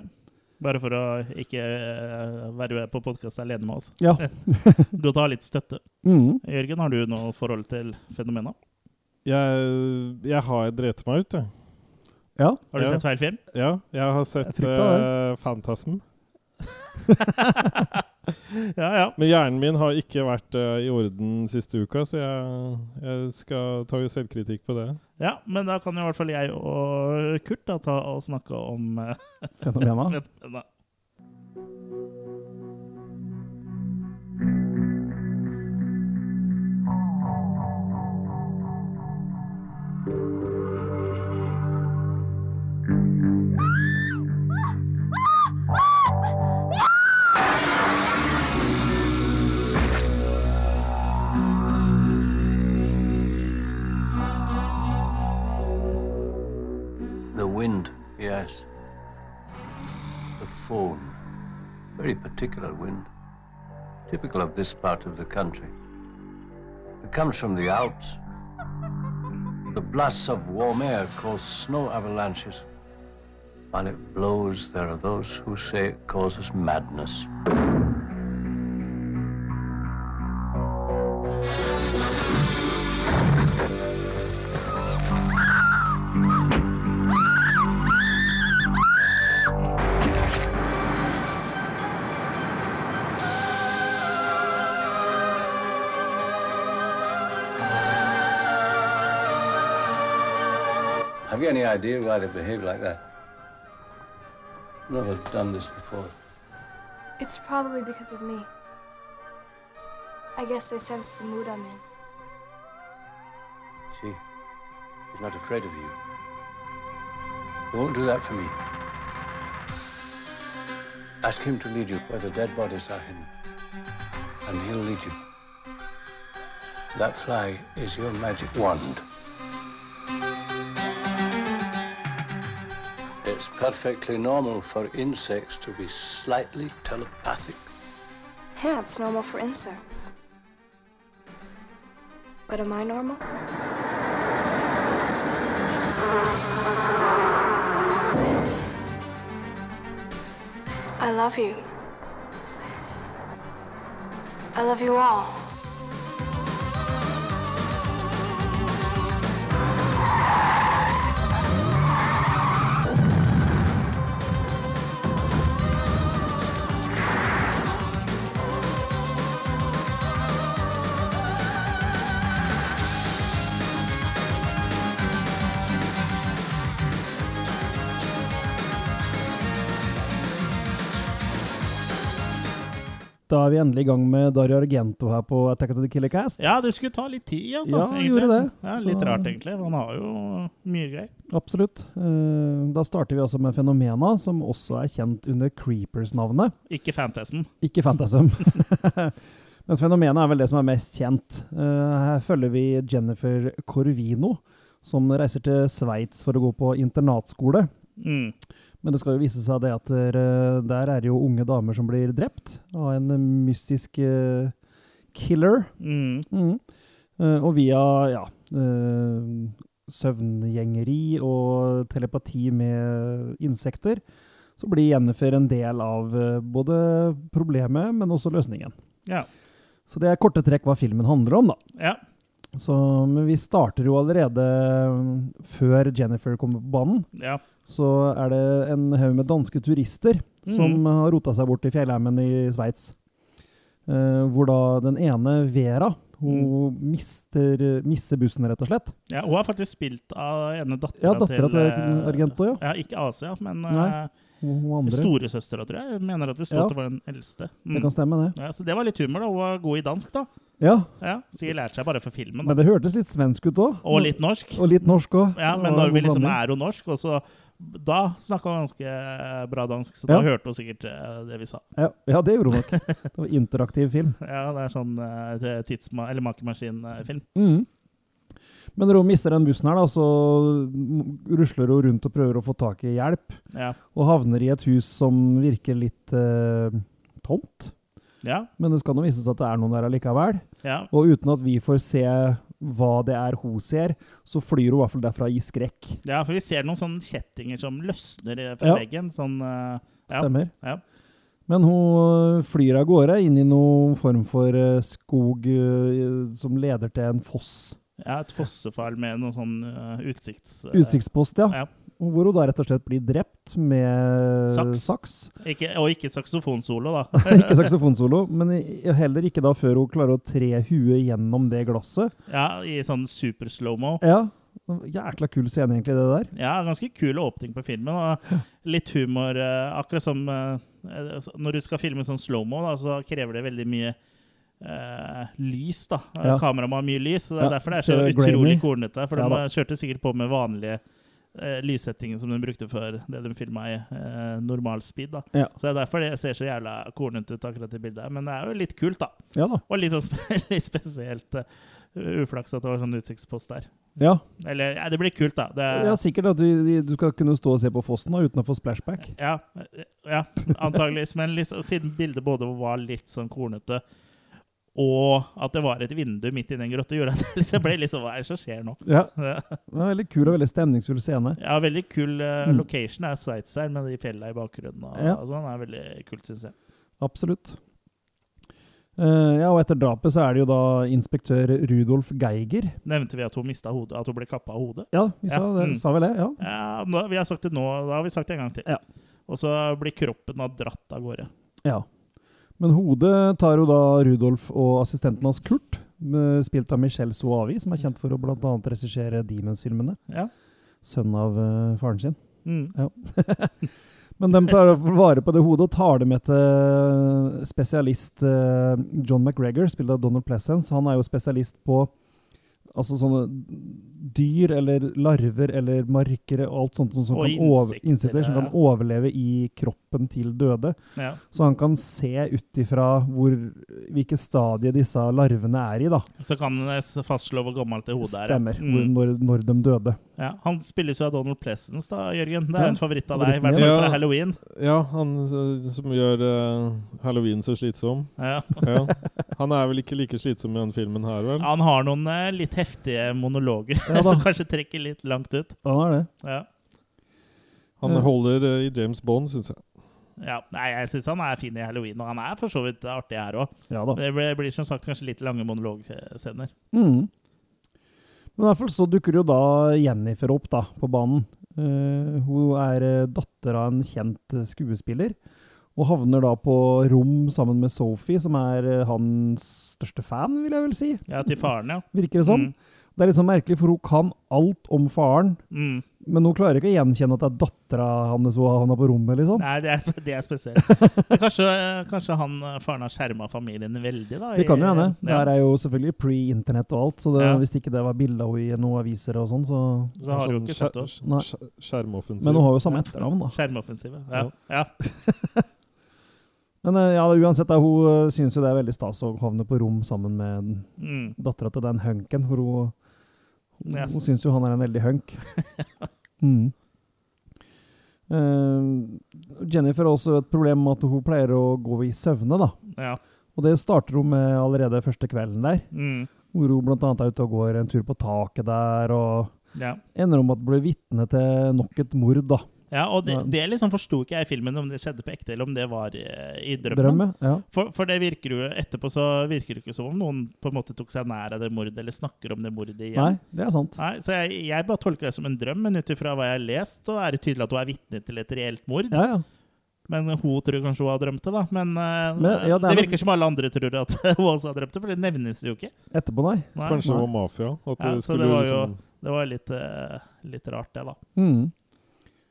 Bare for å ikke eh, være på podkast alene med oss. Ja. Godt å ha litt støtte. Mm. Jørgen, har du noe forhold til fenomena? Jeg, jeg har drept meg ut, jeg. Ja. Har du Ja. sett feil film? Ja, jeg har sett Jeg uh, det. eh. Ja, ja. Men hjernen min har ikke vært uh, i orden siste uka, så jeg, jeg skal ta jo selvkritikk på det. Ja, Men da kan jo i hvert fall jeg og Kurt da, ta og snakke om uh, Fenomena. Yes. The Fawn, Very particular wind. Typical of this part of the country. It comes from the Alps. The blasts of warm air cause snow avalanches. While it blows, there are those who say it causes madness. Idea why they behave like that? Never done this before. It's probably because of me. I guess they sense the mood I'm in. See, he's not afraid of you. He won't do that for me. Ask him to lead you where the dead bodies are hidden, and he'll lead you. That fly is your magic wand. It's perfectly normal for insects to be slightly telepathic. Yeah, it's normal for insects. But am I normal? I love you. I love you all. Da er vi endelig i gang med Dario Argento her på Attack of the Killer Cast. Ja, det skulle ta litt tid, altså. Ja, egentlig. gjorde det. Ja, litt Så- rart, egentlig. Han har jo mye greier. Absolutt. Eh, Da starter vi også med Fenomena, som også er kjent under Creepers-navnet. Ikke Fantasm. Ikke Fantasm. Men Fenomena er vel det som er mest kjent. Eh, her følger vi Jennifer Corvino, som reiser til Sveits for å gå på internatskole. Mm. Men det skal jo vise seg det at der er det jo unge damer som blir drept av en mystisk uh, killer. Mm. Mm. Uh, og via ja, uh, søvngjengeri og telepati med insekter, så blir Jennifer en del av både problemet, men også løsningen. Ja. Så det er korte trekk hva filmen handler om, da. ja. Så, men vi starter jo allerede før Jennifer kommer på banen. Ja. Så er det en haug med danske turister som Mhm. har rota seg bort i fjellheimen i Sveits. Eh, hvor da den ene, Vera, hun Mm. mister, mister bussen, rett og slett. ja. Hun har faktisk spilt av ene dattera Ja, dattera til eh, Argento, ja. Ja, ikke Asia, men Nei, andre. storesøstera, tror jeg. Jeg mener at det stod Ja. det var den eldste. Mm. Det kan stemme, det. Ja, så det var litt humor, da. Hun var god i dansk, da. Ja, Ja, Sikkert lærte seg bare for filmen. Da. men det hørtes litt svensk ut òg. Og litt norsk. Og litt norsk også. Ja, men når vi liksom er hun norsk, og så Da snakka han ganske bra dansk, så Ja. da hørte hun sikkert eh, det vi sa. Ja, ja, det gjorde hun nok. Det var interaktiv film. Ja, det er sånn uh, tidsma eller makemaskin-film. Mhm. Men når hun mister den bussen her, da, så rusler hun rundt og prøver å få tak i hjelp. Ja. Og havner i et hus som virker litt eh, tomt. Ja, Men det skal nå vise seg at det er noen der allikevel. ja. Og uten at vi får se hva det er hun ser, så flyr hun i hvert fall derfra i skrekk. ja, for vi ser noen sånne kjettinger som løsner fra Ja. veggen. Sånn uh, ja. Stemmer. Ja. Men hun flyr av gårde inn i noen form for uh, skog uh, som leder til en foss. ja, et fossefall med noen sånn eh, utsikts... eh, Utsiktspost, ja. Ja. Hvor hun da rett og slett blir drept med Saks. saks. Ikke, og ikke saksofonsolo, da. ikke saksofonsolo, men heller ikke da før hun klarer å tre huet gjennom det glasset. ja, I sånn super slow-mo. Ja, Jækla kul scene, egentlig, det der. Ja, ganske kul åpning på filmen. Og litt humor. eh, akkurat som eh, eh, når du skal filme sånn slow-mo, da, så krever det veldig mye Uh, lys. da. Ja. Kameraet må ha mye lys, så det er Ja, derfor det er så så utrolig kornete. For Ja de kjørte sikkert på med vanlige uh, lyssettingen som de brukte før det de filma i uh, normal speed. da. Ja. Så det er derfor det ser så jævla kornete ut, akkurat i bildet. Men det er jo litt kult, da. Ja da. Og litt, sånn litt spesielt uh, uflaks at det var sånn utsiktspost der. Ja, Eller ja, det blir kult, da. Det, ja sikkert at du, du skal kunne stå og se på fossen da, uten å få splashback. Ja, ja antageligvis. Men liksom, siden bildet både var litt sånn kornete, og at det var et vindu midt i den grotta, gjorde at det liksom ble liksom Hva er det som skjer nå? Ja, Ja, det var veldig kul og veldig stemningsfull scene. ja veldig kul uh, Mm. location er Sveits her, med de fjellene i bakgrunnen. Og, Ja. og sånn er veldig kult, syns jeg. Absolutt. Uh, ja, og etter drapet så er det jo da inspektør Rudolf Geiger. Nevnte vi at hun mista hodet? At hun ble kappa av hodet? Ja, vi sa, Ja, det, mm. sa vel det? Ja. Ja, nå, vi har sagt det nå, da har vi sagt det en gang til. Ja. Og så blir kroppen da dratt av gårde. ja. Men hodet tar jo da Rudolf og assistenten hans Kurt, spilt av Michelle Soavi, som er kjent for å bl.a. regissere Demons-filmene. Ja. Sønn av uh, faren sin. Mm. Men de tar vare på det hodet og tar det med til spesialist eh, John McGregor, spilt av Donald Pleasence. Han er jo spesialist på altså sånne dyr eller larver eller markere og alt sånt som Og kan, over, insekter, insekter, som ja. kan overleve i kroppen til døde. Ja. Så han kan se ut ifra hvilket stadie disse larvene er i. da. Så kan han fastslå hvor gammelt det hodet er. Stemmer. Mm. Hvor, når, når de døde. Ja, han spilles jo av Donald Pleasence, da, Jørgen. Det er Ja, en favoritt av deg, i hvert fall fra halloween. Ja, han som gjør uh, halloween så slitsom. Ja. Ja. Han er vel ikke like slitsom i den filmen her, vel? Han har noen uh, litt heftige monologer Ja som kanskje trekker litt langt ut. Han er det. Ja. Han holder uh, i James Bond, syns jeg. Ja, nei, jeg syns han er fin i halloween, og han er for så vidt artig her òg. Ja da. Det blir, blir som sagt kanskje litt lange monologscener. Mm. Men i hvert fall så dukker jo da Jennifer opp da, på banen. Uh, hun er eh, datter av en kjent skuespiller, og havner da på rom sammen med Sophie, som er hans største fan, vil jeg vel si. Ja, til faren, ja. Virker det som. Det er litt sånn merkelig, for hun kan alt om faren, Mm. Men hun klarer ikke å gjenkjenne at det er dattera hans hun havna på rommet, liksom. Nei, det er, det er spesielt. Kanskje, kanskje han eh, faren har skjerma familien veldig, da? Det kan jo hende. Det Ja. her er jo selvfølgelig pre-internett og alt, så det, Ja. hvis ikke det var bilde av henne i noen aviser og sånn, så Så har hun sånn, ikke sett oss. Skjer- Skjermoffensiv. Men hun har jo samme etternavn, da. Skjermoffensive. Ja. Ja. ja. Men eh, ja, uansett, da, hun uh, syns jo det er veldig stas å havne på rom sammen med Mm. dattera til den hunken, for hun, hun, Ja. syns jo han er en veldig hunk. mm. uh, Jennifer har også et problem med at hun pleier å gå i søvne, da. ja. Og det starter hun med allerede første kvelden der, Mm. hvor hun annet er ute og går en tur på taket der, og ja. ender om at hun blir vitne til nok et mord, da. Ja, og det, det liksom forsto ikke jeg i filmen, om det skjedde på ekte, eller om det var eh, i drømmen. Drømme. Ja. For, for det virker jo etterpå så virker det ikke som om noen på en måte tok seg nær av det mordet, eller snakker om det mordet igjen. Nei, det er sant. Nei, så jeg, jeg bare tolker det som en drøm, men ut ifra hva jeg har lest, så er det tydelig at hun er vitne til et reelt mord. Ja, ja. Men hun tror kanskje hun har drømt det, da. Men, eh, Men, ja, det det, er virker som alle andre tror at hun også har drømt det, for det nevnes jo ikke. Etterpå, nei. Nei. Kanskje Nei. det var mafia? At Ja, det så det var jo- liksom Det var litt, eh, litt rart, det, da. Mm.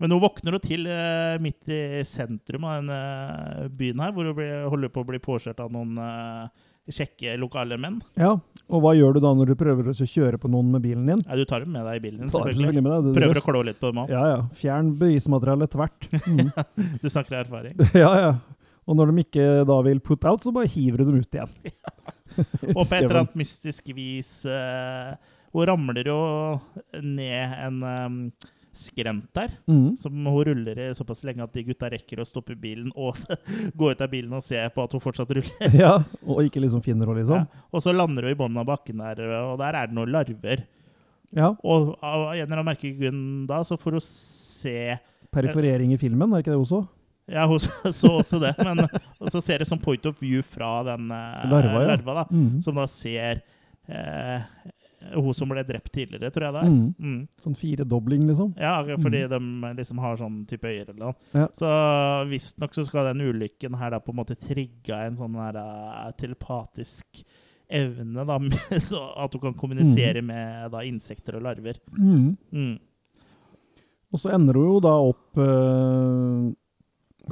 Men nå våkner du til eh, midt i sentrum av denne eh, byen her, hvor hun blir, holder på å bli påkjørt av noen eh, kjekke lokale menn. Ja, og hva gjør du da når du prøver å kjøre på noen med bilen din? Ja, du tar dem med deg i bilen din, Tar selvfølgelig. selvfølgelig med deg. det- Prøver å klå litt på dem òg. Ja, ja. Fjern bevismaterialet tvert. Mm. Du snakker av erfaring. ja, ja. Og når de ikke da vil put out, så bare hiver du dem ut igjen. Og på et eller annet mystisk vis eh, Hun ramler jo ned en um, skrent der, Mm. som hun ruller i såpass lenge at de gutta rekker å stoppe bilen og gå ut av bilen og se på at hun fortsatt ruller. Ja, og ikke liksom finner henne, liksom. Ja. Og så lander hun i bunnen av bakken der, og der er det noen larver. Ja. Og av en eller annen merkelig da, så får hun se Periforering i filmen, er ikke det også? Ja, hun så også det, men så ser det som point of view fra den eh, Larva, ja. larva da, Mm. som da ser eh, hun som ble drept tidligere, tror jeg det er. Mm. Mm. Sånn firedobling, liksom. Ja, fordi de liksom har sånn type øyer eller noe. Ja. Så visstnok så skal den ulykken her da på en måte trigge en sånn her uh, telepatisk evne, da, med, så at hun kan kommunisere med da insekter og larver. Mm. Mm. Og så ender hun jo da opp eh,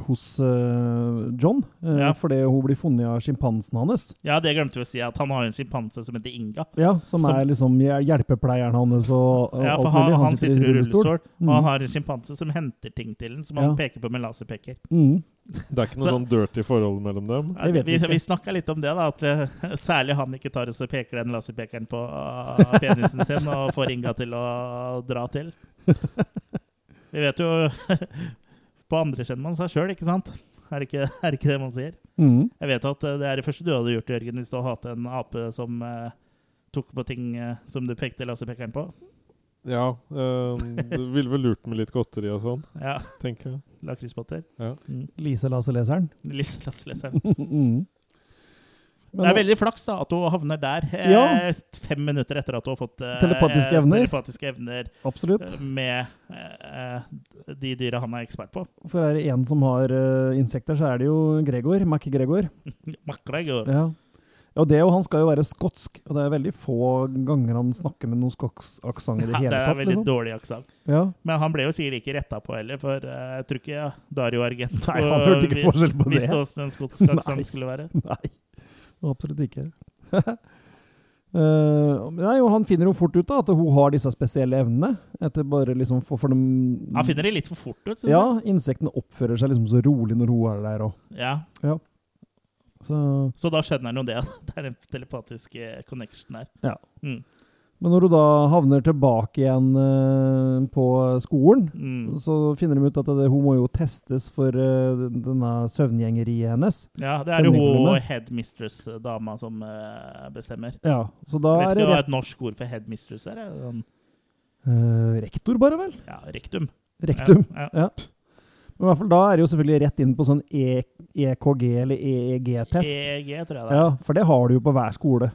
hos uh, John, uh, Ja. fordi hun blir funnet av sjimpansen hans. Ja, det glemte vi å si, at han har en sjimpanse som heter Inga. Ja, som, Som- er liksom hjelpepleieren hans og, og Ja, for han, han, han sitter i rullestol, og Mm. han har en sjimpanse som henter ting til den, som han Ja. peker på med laserpeker. Mm. Det er ikke noe Så- sånn dirty forhold mellom dem. Ja, Det vi vi vi snakka litt om det, da, at uh, særlig han ikke tar og så peker den laserpekeren på uh, penisen sin og får Inga til å dra til. Vi vet jo På andre kjenner man seg sjøl, ikke sant? Er det ikke, er det ikke det man sier? Mm. Jeg vet at eh, det er det første du hadde gjort, Jørgen, hvis du hadde hatt en ape som eh, tok på ting eh, som du pekte laserpekeren på. Ja, eh, du ville vel lurt med litt godteri og sånn, Ja, tenker jeg. lakrispotter. Ja. Mm. Lise Lasse-leseren. Lise Lasseleseren. mm. Det er veldig flaks da at hun havner der, eh, Ja. fem minutter etter at hun har fått eh, Telepatiske evner. telepatiske evner Absolutt. eh, med de dyra han er ekspert på. For er det en som har insekter, så er det jo Gregor. Mac-Gregor. Makregor. Ja. Og det, og han skal jo være skotsk, og det er veldig få ganger han snakker med noen skotsk aksent i det Ja, hele det er tatt. veldig Liksom. dårlig aksent. Ja. Men han ble jo sikkert ikke retta på heller, for uh, jeg tror ikke ja, Dario Argento Nei, han hørte ikke forskjell på det. visste åssen en skotsk aksent skulle være. Nei, absolutt ikke. Uh, nei, og Han finner jo fort ut da, at hun har disse spesielle evnene. Etter bare liksom for, for dem, Han finner det litt for fort ut, Synes Ja, insektene oppfører seg liksom så rolig når hun er der. Og, Ja. Ja. så, Så da skjønner han jo det. Det er en telepatisk connection her. Ja. Mm. Men når hun da havner tilbake igjen uh, på skolen, Mm. så finner de ut at det, hun må jo testes for uh, denne søvngjengeriet hennes. Ja, det er jo hun headmistress-dama som uh, bestemmer. Ja, så da Jeg vet ikke hva et norsk ord for headmistress er. Sånn, eh, rektor, bare vel? ja, rektum. Rektum. Ja, ja. Ja. Men i hvert fall da er det jo selvfølgelig rett inn på sånn e EKG eller EEG-test. EEG, tror jeg det er. Ja, for det har du jo på hver skole.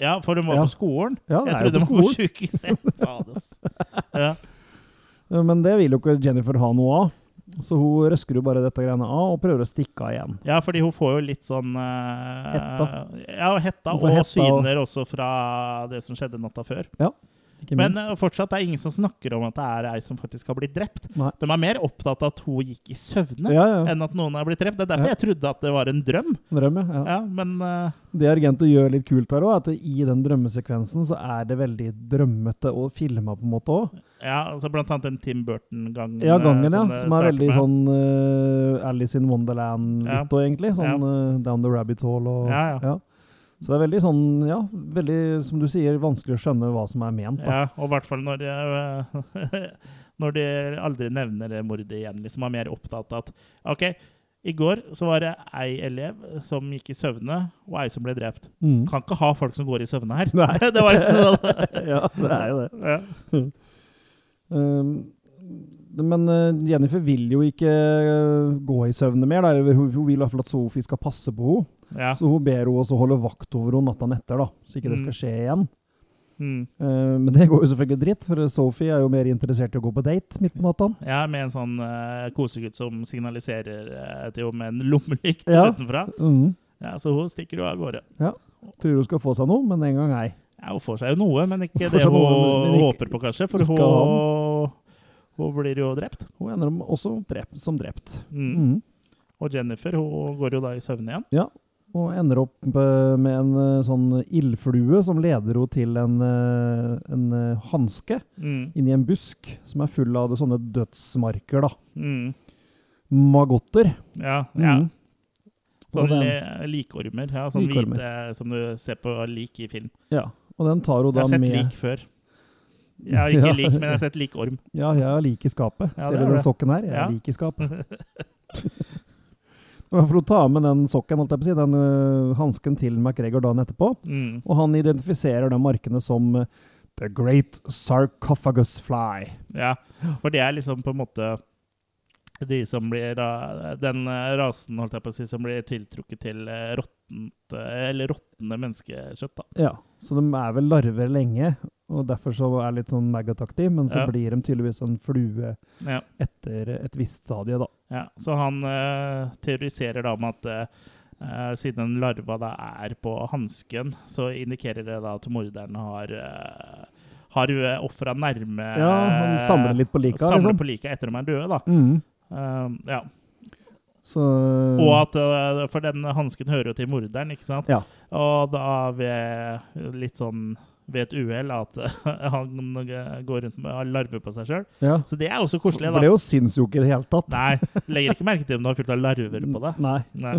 Ja, for hun var Ja. på skolen. Ja, det jeg trodde hun var på sykehuset. Ja. Ja, Men det vil jo ikke Jennifer ha noe av. Så hun røsker jo bare dette greiene av og prøver å stikke av igjen. ja, fordi hun får jo litt sånn uh, Hetta. Ja, hetta, og hetta syner og- også fra det som skjedde natta før. Ikke Men eh, fortsatt det er ingen som snakker om at det er ei som faktisk har blitt drept. Nei. De er mer opptatt av at hun gikk i søvne, ja, ja. enn at noen er blitt drept. Det er derfor Ja. jeg trodde at det var en drøm. Drøm, ja. ja. Ja, men uh, Det Argento gjør litt kult her òg, at i den drømmesekvensen så er det veldig drømmete og filma på en måte òg. ja, altså blant annet den Tim Burton-gangen. Ja, eh, gangen, ja. Som er veldig med. sånn uh, Alice in Wonderland-litt, òg, egentlig. Sånn eh, Down the Rabbit Hole og Ja, ja. Så det er veldig sånn, ja, veldig, som du sier, vanskelig å skjønne hva som er ment. da. Ja, og i hvert fall når, de, når de aldri nevner det mordet igjen. liksom er mer opptatt av at OK, i går så var det ei elev som gikk i søvne, og ei som ble drept. Mm. Kan ikke ha folk som går i søvne her. Nei. det var liksom sånn. ja, det er jo det. Ja. Um, men eh, Jennifer vil jo ikke eh, gå i søvne mer. Hun, hun vil i hvert fall at Sophie skal passe på henne. Ja. Så hun ber henne også holde vakt over henne natta etter, da, så ikke det Mm. skal skje igjen. Mm. Uh, men det går jo selvfølgelig dritt, for Sophie er jo mer interessert i å gå på date midt på natta. ja, med en sånn uh, kosegutt som signaliserer uh, til henne med en lommelykt Ja. utenfra. Mm. Ja, Så hun stikker jo av gårde. Tror hun skal få seg noe, men en gang ei. Ja, Hun får seg jo noe, men ikke det hun noe, ikke- håper på, kanskje. For hun, hun blir jo drept. Hun ender også drept, som drept. Mm. Mhm. Og Jennifer hun går jo da i søvne igjen. Og ender opp med en eh, sånn ildflue som leder henne til en, eh, en eh, hanske Mm. inni en busk som er full av sånne dødsmarker, da. Mm. Magotter. Ja. ja. Mhm. Sånn den- likormer. Ja, sånn Likormer. hvite som du ser på lik i film. Ja, og den tar hun da med Jeg har sett lik før. Jeg har ikke Ja. lik, men jeg har sett likorm. Ja, jeg har lik i skapet. Ja, Ser du den sokken her? Jeg Ja. har lik i skapet. For å ta med den sokken, holdt jeg på å si, den uh, hansken til MacGregor dagen etterpå, Mm. og han identifiserer de markene som uh, The Great Sarcophagus Fly. Ja, for det er liksom på en måte de som blir Den eh, rasen holdt jeg på å si, som blir tiltrukket til eh, råttent eh, Eller råtne menneskekjøtt. da. Ja, så de er vel larver lenge, og derfor så er litt sånn maggot-aktig, men så Ja. blir de tydeligvis en flue Ja. etter et visst stadie, da. Ja, så han uh, teoriserer da om at uh, siden larva da er på hansken, så indikerer det da at morderen har uh, har ofra nærme Ja, han samler litt på lika, Samler liksom. på lika etter de er døde, da. Mm. Eh, ja. Så Og at øh, For den hansken hører jo til morderen, ikke sant? Ja. Og da ved litt sånn ved et uhell at han går rundt med larver på seg sjøl. ja. Så det er også koselig, For da. det syns jo ikke i det hele tatt. Nei, legger ikke merke til om du har fullt av larver på deg. Nei. Nei.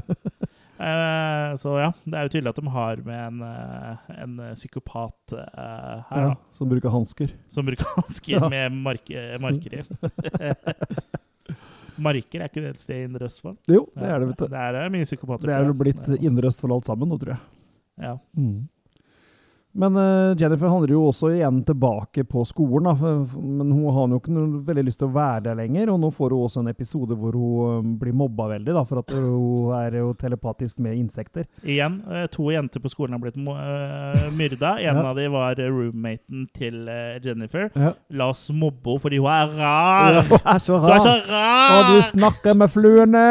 Uh, så ja, det er jo tydelig at de har med en, uh, en psykopat uh, her, Ja, da. som bruker hansker. Som bruker hansker Ja. med mark marker i. marker, er ikke det et sted i Indre Østfold? Jo, det er det, vet du. Det er mye psykopater. Det er jo blitt Indre Østfold alt sammen nå, tror jeg. Ja. Mm. Men eh, Jennifer handler jo også igjen tilbake på skolen, da, men hun har jo ikke noe veldig lyst til å være der lenger. Og nå får hun også en episode hvor hun eh, blir mobba veldig, da, for at hun er jo telepatisk med insekter. Igjen, eh, to jenter på skolen har blitt myrda. En Ja. av dem var roommaten til Jennifer. Ja. La oss mobbe henne fordi hun er rar! Hun er så Du er så rar! rar! Og du snakker med fluene!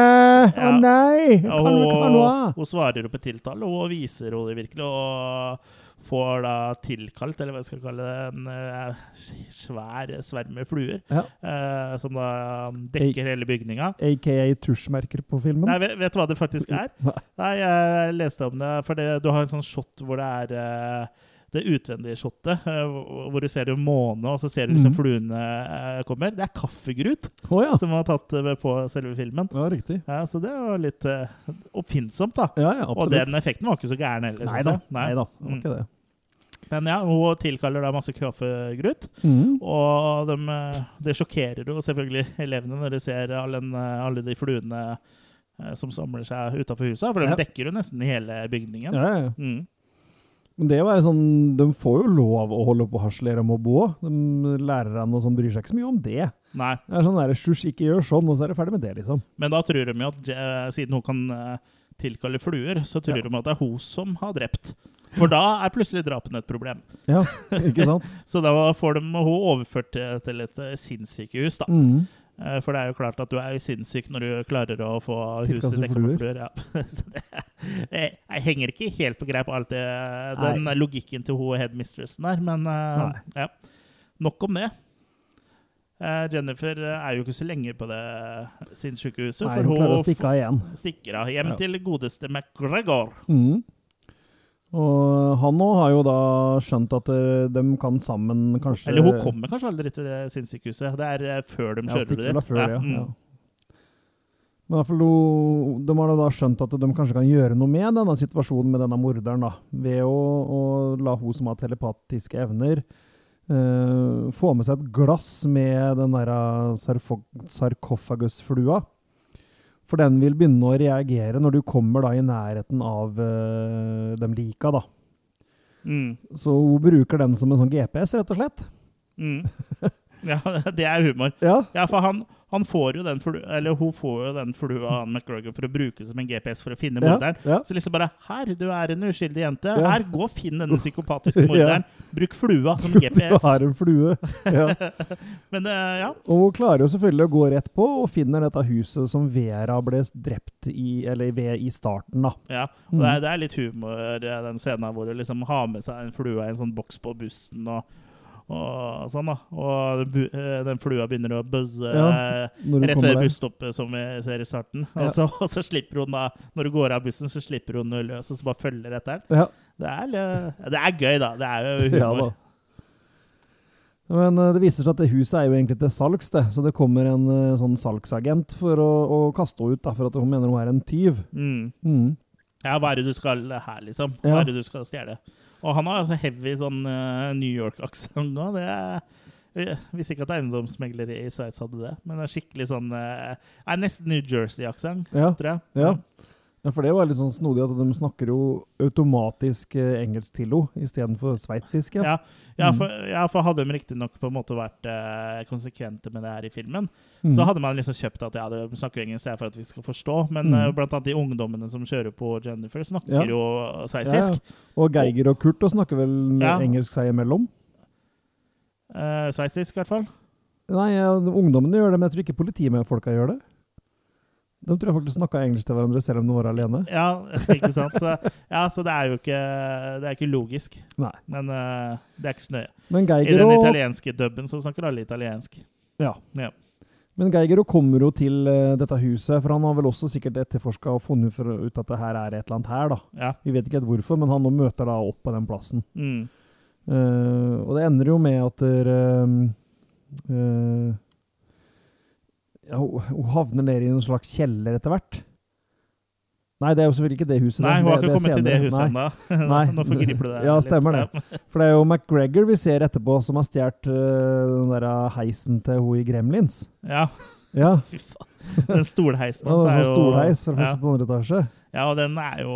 Å nei! Noe av? hun svarer jo på tiltale, og viser henne virkelig. Og får da tilkalt, eller hva jeg skal kalle det, en eh, svær sverm med fluer. Ja. eh, som da dekker hele bygninga. AKA tusjmerker på filmen. Nei, vet, du hva det faktisk er? Nei. Jeg leste om det. For det, du har en sånn shot hvor det er eh, det utvendige shotet, eh, hvor- du ser måne, og så ser du liksom Mhm. fluene kommer. Det er kaffegrut oh, ja. som var tatt på selve filmen. Ja, riktig. Ja, Så det var litt oppfinnsomt, da. Ja, ja, Og den effekten var ikke så gæren heller. Nei da. Nei. Nei da. Det var Mm. ikke det. Men ja, hun tilkaller da masse kaffegrut. Mm. Og de, eh, det sjokkerer jo selvfølgelig elevene når de ser alle, eh, alle de fluene eh, som samler seg utafor huset. For de Ja. dekker jo nesten hele bygningen. Ja, ja. Mm. Men det var sånn, De får jo lov å holde på å harselere om å bo. òg. Lærerne og sånn bryr seg ikke så mye om det. Nei, Det er sånn der, Sjusj, ikke gjør sånn, og så er det ferdig med det, liksom. men da tror de jo at siden hun kan tilkalle fluer, så tror Ja. de at det er hun som har drept. For da er plutselig drapene et problem. Ja, ikke sant? Så da får de hun overført til, til et eh, sinnssykehus, da. Mm. Eh, For det er jo klart at du er sinnssyk når du klarer å få huset dekka med fluer. Ja. Jeg, jeg henger ikke helt på greip alt det, den Nei. logikken til hun headmistressen der, men uh, ja. nok om det. Uh, Jennifer er jo ikke så lenge på det sinnssykehuset, Nei, for hun klarer å stikke av igjen. stikker av hjem Ja. til godeste McGregor. Mm. Og han òg har jo da skjønt at eh, de kan sammen kanskje Eller hun kommer kanskje aldri til det sinnssykehuset. Det er eh, før de kjører ja, dit. før det, ja. mm. ja. Men i hvert fall, de har da skjønt at de kanskje kan gjøre noe med denne situasjonen med denne morderen, da, ved å, å la hun som har telepatiske evner, uh, få med seg et glass med den der sarkofagusflua. For den vil begynne å reagere når du kommer da i nærheten av uh, de lika, da. Mm. Så hun bruker den som en sånn GPS, rett og slett. Mm. Ja, det er humor. Ja, Ja, for han, han får jo den flua, eller hun får jo den flua av McGregor for å bruke som en GPS for å finne ja, morderen. ja. Så liksom bare Her, du er en uskyldig jente. Ja. Her, gå og finn denne psykopatiske Ja. morderen. Bruk flua som GPS. Du har en flue. Ja. Men uh, ja. Og hun klarer jo selvfølgelig å gå rett på og finner dette huset som Vera ble drept i, eller ved i starten, da. ja. Og det, er, det er litt humor, eh, den scenen hvor hun liksom har med seg en flue i en sånn boks på bussen. og og sånn da. Og eh, den flua begynner å buzze Ja, rett ved busstoppet, som vi ser i starten. Ja. Og, så, og så slipper hun da, når du går av bussen, så slipper hun løs og så bare følger etter den. Ja, Det er, det er gøy, da. Det er jo ja humor. Men eh, det viser seg at det huset er jo egentlig til salgs, det. Så det kommer en eh, sånn salgsagent for å, å kaste henne ut, da, for at hun mener hun er en tyv. mm. Mm. Ja, hva er det du skal her, liksom? Hva er det du skal stjele? Og han har altså heavy sånn uh, New York-aksent nå. Det er jeg visste ikke at eiendomsmeglere i Sveits hadde det, men det er skikkelig sånn uh, er Nesten New Jersey-aksent, Ja. tror jeg. Ja. Ja, for det var litt sånn snodig at de snakker jo automatisk eh, engelsk til henne istedenfor sveitsisk. Ja. Ja, ja, Mm. for, ja, for hadde de riktignok vært eh, konsekvente med det her i filmen, Mm. så hadde man liksom kjøpt at ja, de snakker engelsk for at vi skal forstå, men Mm. eh, blant annet de ungdommene som kjører på Jennifer, snakker Ja. jo sveitsisk ja. Og Geiger og Kurt og snakker vel engelsk seg imellom? Eh, sveitsisk, i hvert fall. Nei, ungdommene gjør det, men jeg tror ikke politifolka gjør det. De tror jeg faktisk snakka engelsk til hverandre selv om de var alene. Ja, ikke sant? Så, ja, så det er jo ikke, det er ikke logisk. Nei. Men uh, det er ikke så nøye. I den og, italienske dubben så snakker alle italiensk. ja. Ja. Men Geiger kommer jo til uh, dette huset, for han har vel også sikkert etterforska og funnet ut at det her er et eller annet her, da. Ja. Vi vet ikke helt hvorfor, men han nå møter da opp på den plassen. Mm. Uh, og det ender jo med at eh, ja, hun, havner ned i en slags kjeller etter hvert. Nei, det er jo selvfølgelig ikke det huset. Nei, hun har ikke kommet til det huset ennå. Nei. Nå forgriper du deg. Ja, stemmer det. For det er jo McGregor vi ser etterpå, som har stjålet uh, den der heisen til hun i Gremlins. Ja, Ja, fy faen. Den stolheisen hans ja, er sånn jo stolheis fra ja. første til andre etasje. Ja, og den er jo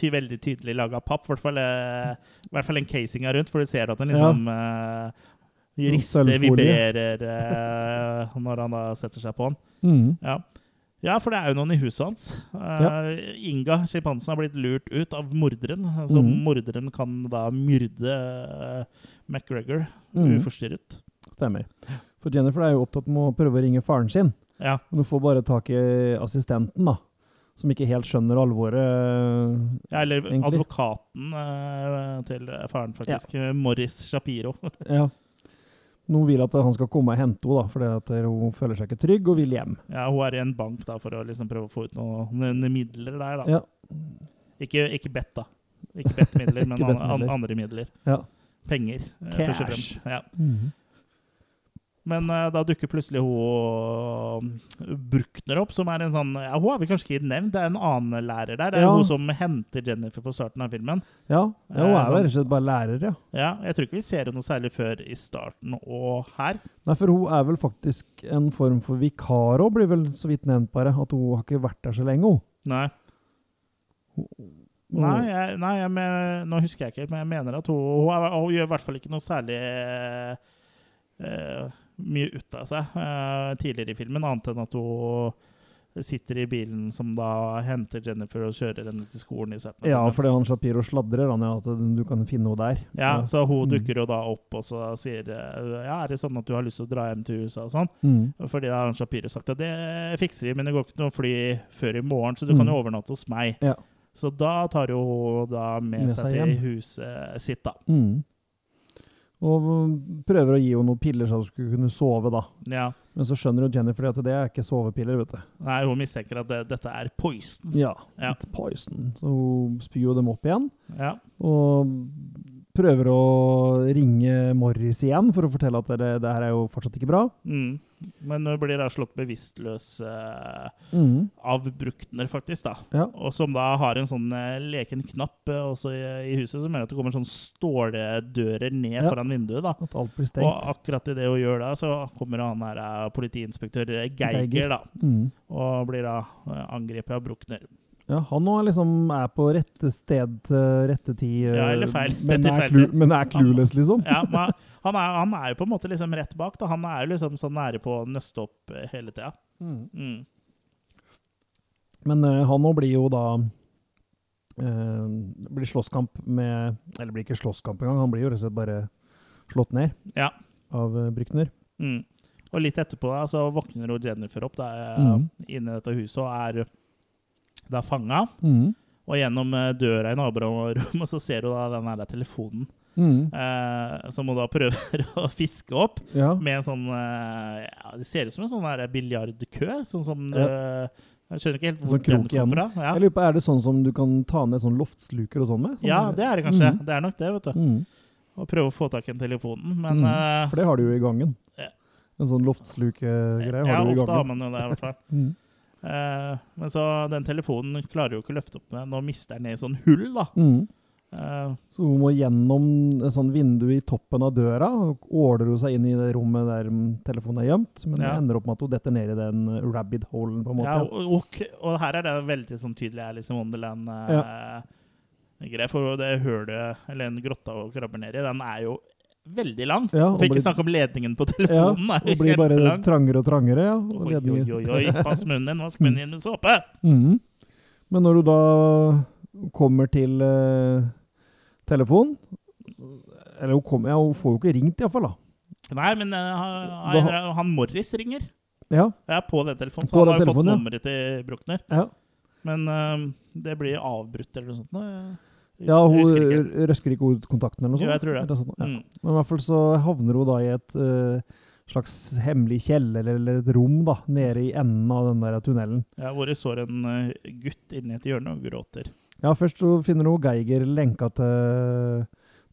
ty veldig tydelig laga av papp. I hvert fall, eh, hvert fall den casinga rundt, for du ser at den liksom eh, rister, Sølvfolie. vibrerer eh, når han da setter seg på den. Mm. Ja. ja, for det er jo noen i huset hans. Eh, Inga, sjimpansen, har blitt lurt ut av morderen. Så mm. morderen kan da myrde eh, McGregor mm. uforstyrret. Stemmer. For Jennifer er jo opptatt med å prøve å ringe faren sin, Ja. hun får bare tak i assistenten, da. Som ikke helt skjønner alvoret. ja, eller Egentlig. advokaten eh, til faren, faktisk. Morris Shapiro. Ja. Nå vil at han skal komme og hente henne, fordi at hun føler seg ikke trygg og vil hjem. Ja, hun er i en bank da, for å liksom prøve å få ut noen midler der. da. Ja. Ikke, ikke bet, da. Ikke bet-midler, men an, an, andre midler. Ja. Penger. eh, Cash. Ja. Mhm. Men eh, da dukker plutselig hun uh, Bruckner opp, som er en sånn ja, Hun har vi kanskje ikke nevnt, det er en annen lærer der. Det er Ja. hun som henter Jennifer på starten av filmen. Ja, ja, hun Eh, er sånn. rett og slett bare lærer, ja. Ja, Jeg tror ikke vi ser henne noe særlig før i starten og her. Nei, for hun er vel faktisk en form for vikar òg, blir vel så vidt nevnt bare. At hun har ikke vært der så lenge, hun. Nei. Nei, jeg, nei jeg, men, nå husker jeg ikke, men jeg mener at hun, hun, er, hun gjør i hvert fall ikke noe særlig eh, eh, mye ut av seg uh, tidligere i filmen, annet enn at hun sitter i bilen som da henter Jennifer og kjører henne til skolen i av Ja, fordi han Shapiro sladrer han ja, at du kan finne henne der. ja, så hun Mm. dukker jo da opp og så sier eh, Ja, er det sånn at du har lyst til å dra hjem til USA og sånn? Mm. Fordi da har han Shapiro sagt at det fikser vi, men det går ikke noe fly før i morgen, så du kan Mm. jo overnatte hos meg. Ja. Så da tar jo hun da med, Med seg, seg til hjem. huset sitt, da. Mm. Og prøver å gi henne noen piller så hun skulle kunne sove, da. Ja. Men så skjønner jo Jennifer at det er ikke sovepiller, vet du. Nei, hun mistenker at det, dette er poison. Ja, Ja. it's poison. Så hun spyr jo dem opp igjen. Ja. Og prøver å ringe Morris igjen for å fortelle at det, det her er jo fortsatt ikke bra. Mm. Men nå blir da slått bevisstløs eh, Mm. av Bruckner, faktisk. da. Ja. Og som da har en sånn eh, leken knapp eh, også i, i huset, som gjør at det kommer sånn ståldører ned Ja. foran vinduet. da. At alt blir stengt. Og akkurat i det hun gjør da, så kommer han her eh, politiinspektør Geiger, Geiger. da, Mm. og blir da eh, angrepet av Bruckner. Ja, han nå liksom er på rette sted til rette tid. eh, Ja, eller feil sted men til feil. Men er clueless, liksom. Ja, men han er, han er jo på en måte liksom rett bak. da. Han er jo liksom så nære på å nøste opp eh, hele tida. Mm. Mm. Men uh, han nå blir jo da uh, blir slåsskamp med Eller blir ikke slåsskamp engang, han blir jo rett og slett bare slått ned Ja. av uh, Brykner. Mm. Og litt etterpå da, så våkner jo Jennifer opp da, eh, Mhm. inne i dette huset og er da fanga. Mm. Og gjennom eh, døra i naborommet så ser du da den der telefonen Mm. eh, som hun da prøver å fiske opp Ja. med en sånn eh, ja, Det ser ut som en sånn biljardkø. Sånn som Ja. eh, Jeg skjønner ikke helt hvor Sånn den kommer fra. Ja. Jeg lurer på, Er det sånn som du kan ta ned sånn loftsluker og sånn med? Sånn, ja, det er det kanskje. Mm. Det er nok det, vet du. Mm. Å prøve å få tak i telefonen. Men Mm. eh, For det har du jo i gangen. En sånn loftsluke-greie har du i gangen. Ja, ofte har man jo det, i hvert fall. Eh, men så den telefonen klarer jo ikke å løfte opp med. Nå mister den ned i sånn hull, da. Mm. Eh, Så hun må gjennom et sånn vindu i toppen av døra, og åler hun seg inn i det rommet der telefonen er gjemt. Men Ja. det ender opp med at hun detter ned i den uh, rabbit holen, på en måte. ja, og, og, og her er det veldig sånn tydelig Alice in Wonderland-greie. for det hølet, eller en grotta hun krabber ned i, den er jo veldig lang. Ja, og ikke blir- snakke om ledningen på telefonen. ja, og blir bare lang. trangere og trangere. Ja, og Oi, oi, oi, oi, pass munnen din, vask munnen din med såpe! Mm. Men når du da kommer til uh, telefonen Eller hun, kommer, ja, hun får jo ikke ringt, iallfall. da. Nei, men uh, han, Da- han Morris ringer. Ja, Jeg er på den telefonen. Så På han har jo fått nummeret til Bruckner. ja. Men uh, det blir avbrutt eller noe sånt. nå. Ja hun røsker ikke ut kontakten eller noe Jo, sånt? jeg tror det. Sånt, ja. Mm. Men i hvert fall så havner hun da i et uh, slags hemmelig kjeller eller et rom da, nede i enden av den der tunnelen. Ja, hvor det står en uh, gutt inni et hjørne og gråter. Ja, først så finner hun Geiger lenka til,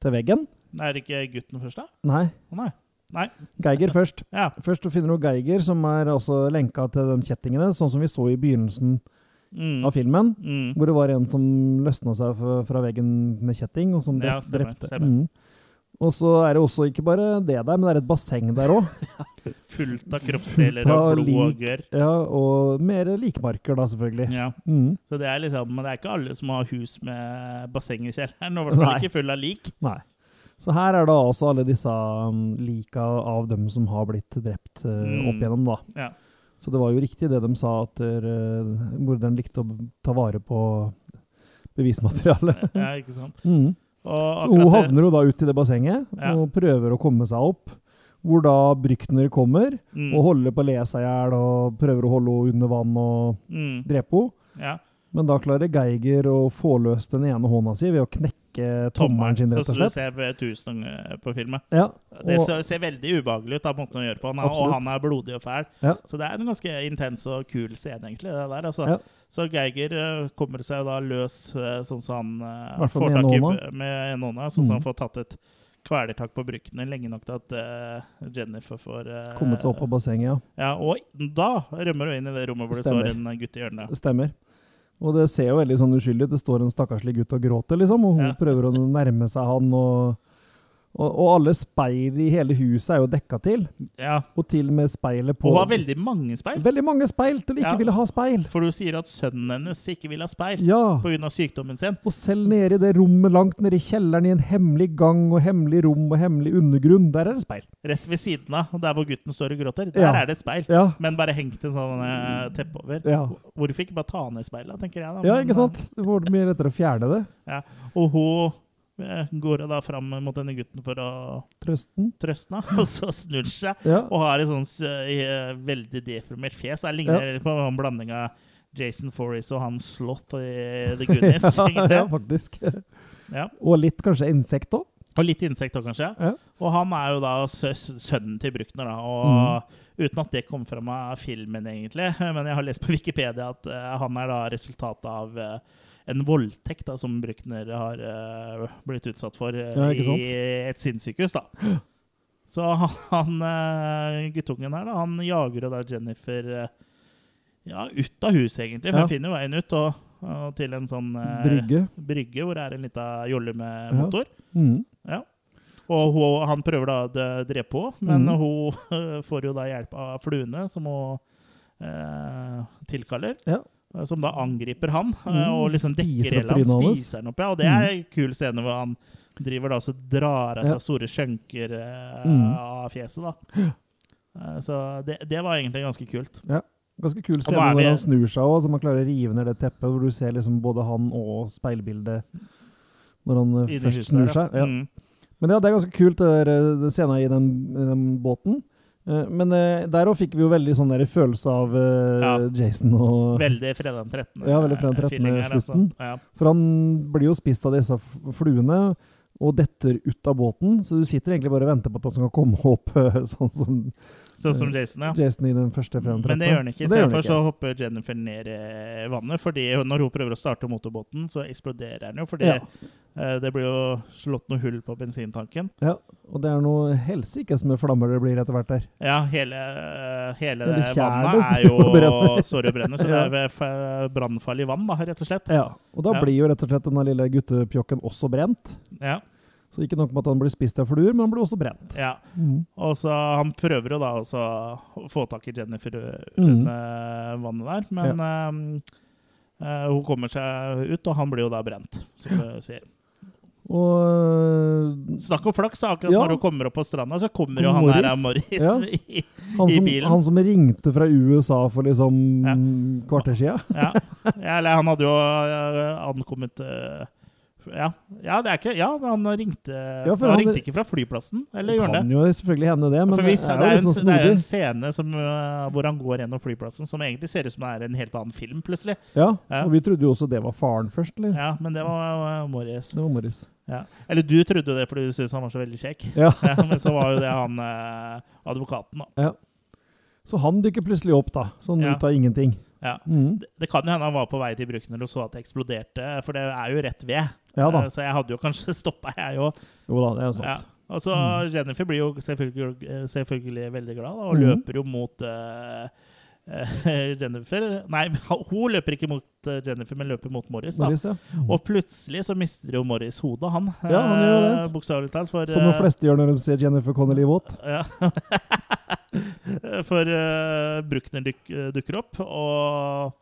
til veggen. Er det ikke gutten først, da? Nei, Oh, nei. Nei. Geiger først. Ja. Først så finner hun Geiger, som er også lenka til de kjettingene, sånn som vi så i begynnelsen Mm. av filmen. Mm. Hvor det var en som løsna seg fra, fra veggen med kjetting, og som Ja, stemmer, drepte. stemmer. Mm. Og så er det også ikke bare det der, men det er et basseng der òg. Fullt av kroppsdeler og blod og lik. gørr. Ja, og mer likmarker, da, selvfølgelig. Ja. Mm. Så det er liksom Men det er ikke alle som har hus med basseng i kjelleren. Og i hvert fall ikke full av lik. Nei. Så her er da også alle disse um, lika av dem som har blitt drept uh, opp igjennom, da. Ja. Så det var jo riktig det de sa, at uh, morderen likte å ta vare på bevismaterialet. ja, ikke sant? Mm. Og Så hun havner jo da ut i det bassenget Ja. og prøver å komme seg opp. Hvor da Brykner kommer mm, og holder på å le seg i hjel og prøver å holde henne under vann og mm, drepe henne. ja. Men da klarer Geiger å få løst den ene hånda si ved å knekke tommelen sin, Sånn rett som og du ser tusen på filmen. Ja, Det og, ser, ser veldig ubehagelig ut, da, måten å gjøre på. Han og han er blodig og fæl. Ja. Så det er en ganske intens og kul scene, egentlig. det der, altså. Ja. Så Geiger eh, kommer seg da løs, eh, sånn som han eh, får med tak i med en hånda. Sånn som Mm. han får tatt et kvelertak på brykkene lenge nok til at uh, Jennifer får uh, kommet seg opp på bassenget, ja. Ja, og da rømmer hun inn i det rommet hvor det Stemmer. står en gutt i hjørnet. Stemmer. Og det ser jo veldig sånn uskyldig ut. Det står en stakkarslig gutt og gråter, liksom, og hun Ja. prøver å nærme seg han. Og, og, og alle speil i hele huset er jo dekka til. Ja, Og til og med speilet på hun har veldig mange speil. Veldig mange speil til å ikke Ja. ville ha speil. For du sier at sønnen hennes ikke vil ha speil Ja. pga. sykdommen sin. Og selv nede i det rommet langt nede i kjelleren, i en hemmelig gang og hemmelig rom og hemmelig undergrunn, der er det speil. Rett ved siden av, der hvor gutten står og gråter, der Ja. er det et speil. Ja. Men bare hengt en sånn eh, teppe over. Hvorfor ikke bare ta ned speilet, tenker jeg da. ja ikke sant? Det var mye lettere å fjerne det. Og hun eh, går da fram mot denne gutten for å Trøsten. trøste ham, og så snur han seg Ja. og har et sånt eh, veldig deformert fjes. Det ligner på en blanding av Jason Forrest og han Slott i The Goonies. ja, ja, faktisk. Ja. Og litt kanskje insekt òg. Og litt insekt òg, kanskje. Ja. Og han er jo da sønnen til Bruckner, da. Og mm. uten at det kom fram av filmen, egentlig. Men jeg har lest på Wikipedia at uh, han er da resultatet av eh, en voldtekt da, som Bruckner har uh, blitt utsatt for uh, Ja, i et sinnssykehus. da. Så han, eh, guttungen her, da, han jager jo da Jennifer ja, ut av huset, egentlig. For Ja. finner jo veien ut og, og til en sånn eh, Brygge. brygge hvor det er en lita jolle med Ja. motor. Mm. Og hun, han prøver da å drepe henne, men mm. hun får jo da hjelp av fluene, som hun eh, tilkaller. Ja. Eh, Som da angriper han, eh, Mhm, og liksom dekker hele han. Spiser han opp, ja. Og det er en kul scene hvor han driver da og så drar av seg store skjønker eh, Mhm. av fjeset, da. Så det, det var egentlig ganske kult. Ja. Ganske kul scene hvor han snur seg så man klarer å rive ned det teppet, hvor du ser liksom både han og speilbildet når han først snur seg. ja. Mm. Men ja, det er ganske kult, det scenen i den, i den båten. Eh, Men eh, der òg fikk vi jo veldig sånn der følelse av eh, Ja. Jason og Veldig fredag den 13. Ja, veldig fredag den 13. slutten. altså. Ja. For han blir jo spist av disse fluene og detter ut av båten, så du sitter egentlig bare og venter på at han skal komme opp, sånn som Sånn som Jason, ja. Jason i den første 13. Men det gjør han ikke. Istedenfor så hopper Jennifer ned i vannet. fordi Når hun prøver å starte motorbåten, så eksploderer den jo. Fordi Ja. eh, det blir jo slått noe hull på bensintanken. Ja, og det er noe helsikes med flammer det blir etter hvert der. Ja, hele, eh, hele det vannet er jo står og brenner. Så det er brannfarlig vann, da, rett og slett. Ja, og da Ja. blir jo rett og slett denne lille guttepjokken også brent. Ja, Så ikke nok med at han blir spist av fluer, men han blir også brent. ja. Mm. Og så Han prøver jo da også å få tak i Jennifer under mm. under vannet der, men ja. uh, hun kommer seg ut, og han blir jo da brent, som du sier. Og øh, Snakk om flaks, akkurat Ja. når hun kommer opp på stranda, så kommer jo han der Morris. Ja. i- han, I bilen. han som ringte fra USA for liksom Ja. kvarter sia. ja. ja, eller han hadde jo eh, ankommet eh, Ja, ja, det er ikke Ja, han ringte, for han han- ringte ikke fra flyplassen. Eller Det gjorde han kan jo selvfølgelig hende det, men hvis, det er det, jo er litt en, det er en scene som, øh, hvor han går gjennom flyplassen, som egentlig ser ut som det er en helt annen film, plutselig. Ja, Ja. og vi trodde jo også det var faren først, eller? Ja, Men det var uh, Morris. Det var Morris. Ja. Eller du trodde jo det fordi du syntes han var så veldig kjekk. Ja. Ja, men så var jo det han uh, advokaten, da. Så han dukker plutselig opp, da. Sånn Ja. ut av ingenting. Ja. Mm. Det, det kan jo hende han var på vei til Bruckner og så at det eksploderte, for det er jo rett ved. Ja. Eh, Så jeg hadde jo kanskje stoppa, jeg òg. Jo da, det er jo sant. Ja. Og så Mm. Jennifer blir jo selvfølgelig, selvfølgelig veldig glad, da, og mm. løper jo mot eh, eh, Jennifer Nei, hun løper ikke mot eh, Jennifer, men løper mot Morris. da. Morris, ja. Mm. Og plutselig så mister jo Morris hodet, han. Ja, han gjør det. eh, Bokstavelig talt. For, Som de eh, fleste gjør når de ser Jennifer Connelly våt. ja. For uh, Bruckner duk, dukker opp og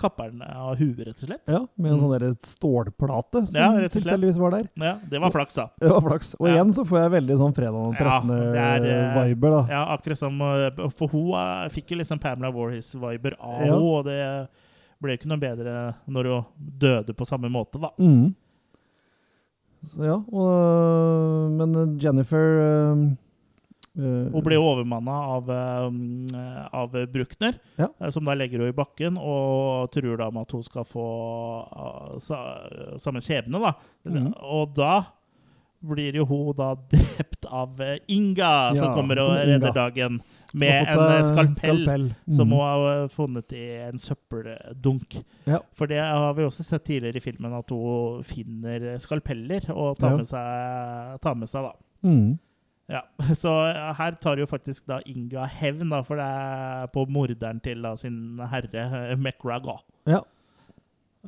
kapper den av huet, rett og slett. Ja, med en sånn der stålplate som Mm. Ja, tilfeldigvis var der. Ja, Det var flaks, da. Det var flaks. Og Ja. igjen så får jeg veldig sånn fredag den Ja, det er, eh, 13.-viber, da. Ja, akkurat som eh, For hun eh, fikk jo liksom Pamela Warhis-viber av Ja. henne, og det ble ikke noe bedre når hun døde på samme måte, da. Mm. Så ja, og, men Jennifer eh, eh, Hun ble jo overmanna av, eh, av Bruckner, Ja. eh, som da legger henne i bakken og truer da med at hun skal få eh, samme skjebne. da. Mm. Og da blir jo hun da drept av eh, Inga, som Ja, kommer og redder dagen med en skalpell, skalpell. Mm. Som Mm. hun har eh, funnet i en søppeldunk. Ja. For det har vi også sett tidligere i filmen, at hun finner skalpeller og tar, Ja. med, seg, tar med seg. da. Mm. Ja, Så eh, her tar jo faktisk da Inga hevn, da, for det er på morderen til da, sin herre, eh, McRaga. Ja.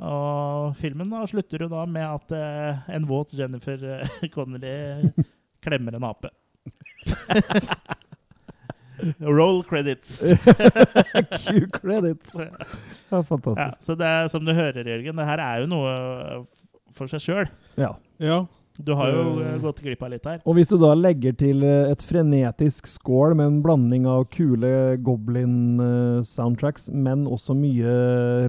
Og filmen da slutter jo da med at eh, en våt Jennifer Connolly klemmer en ape. Roll credits. Q credits. Ja, Ja, fantastisk. så det er som du hører, Jørgen, det her er jo noe for seg sjøl. Ja. Ja. Du har jo eh, gått glipp av litt her. Og hvis du da legger til eh, et frenetisk skål med en blanding av kule Goblin-soundtracks, men også mye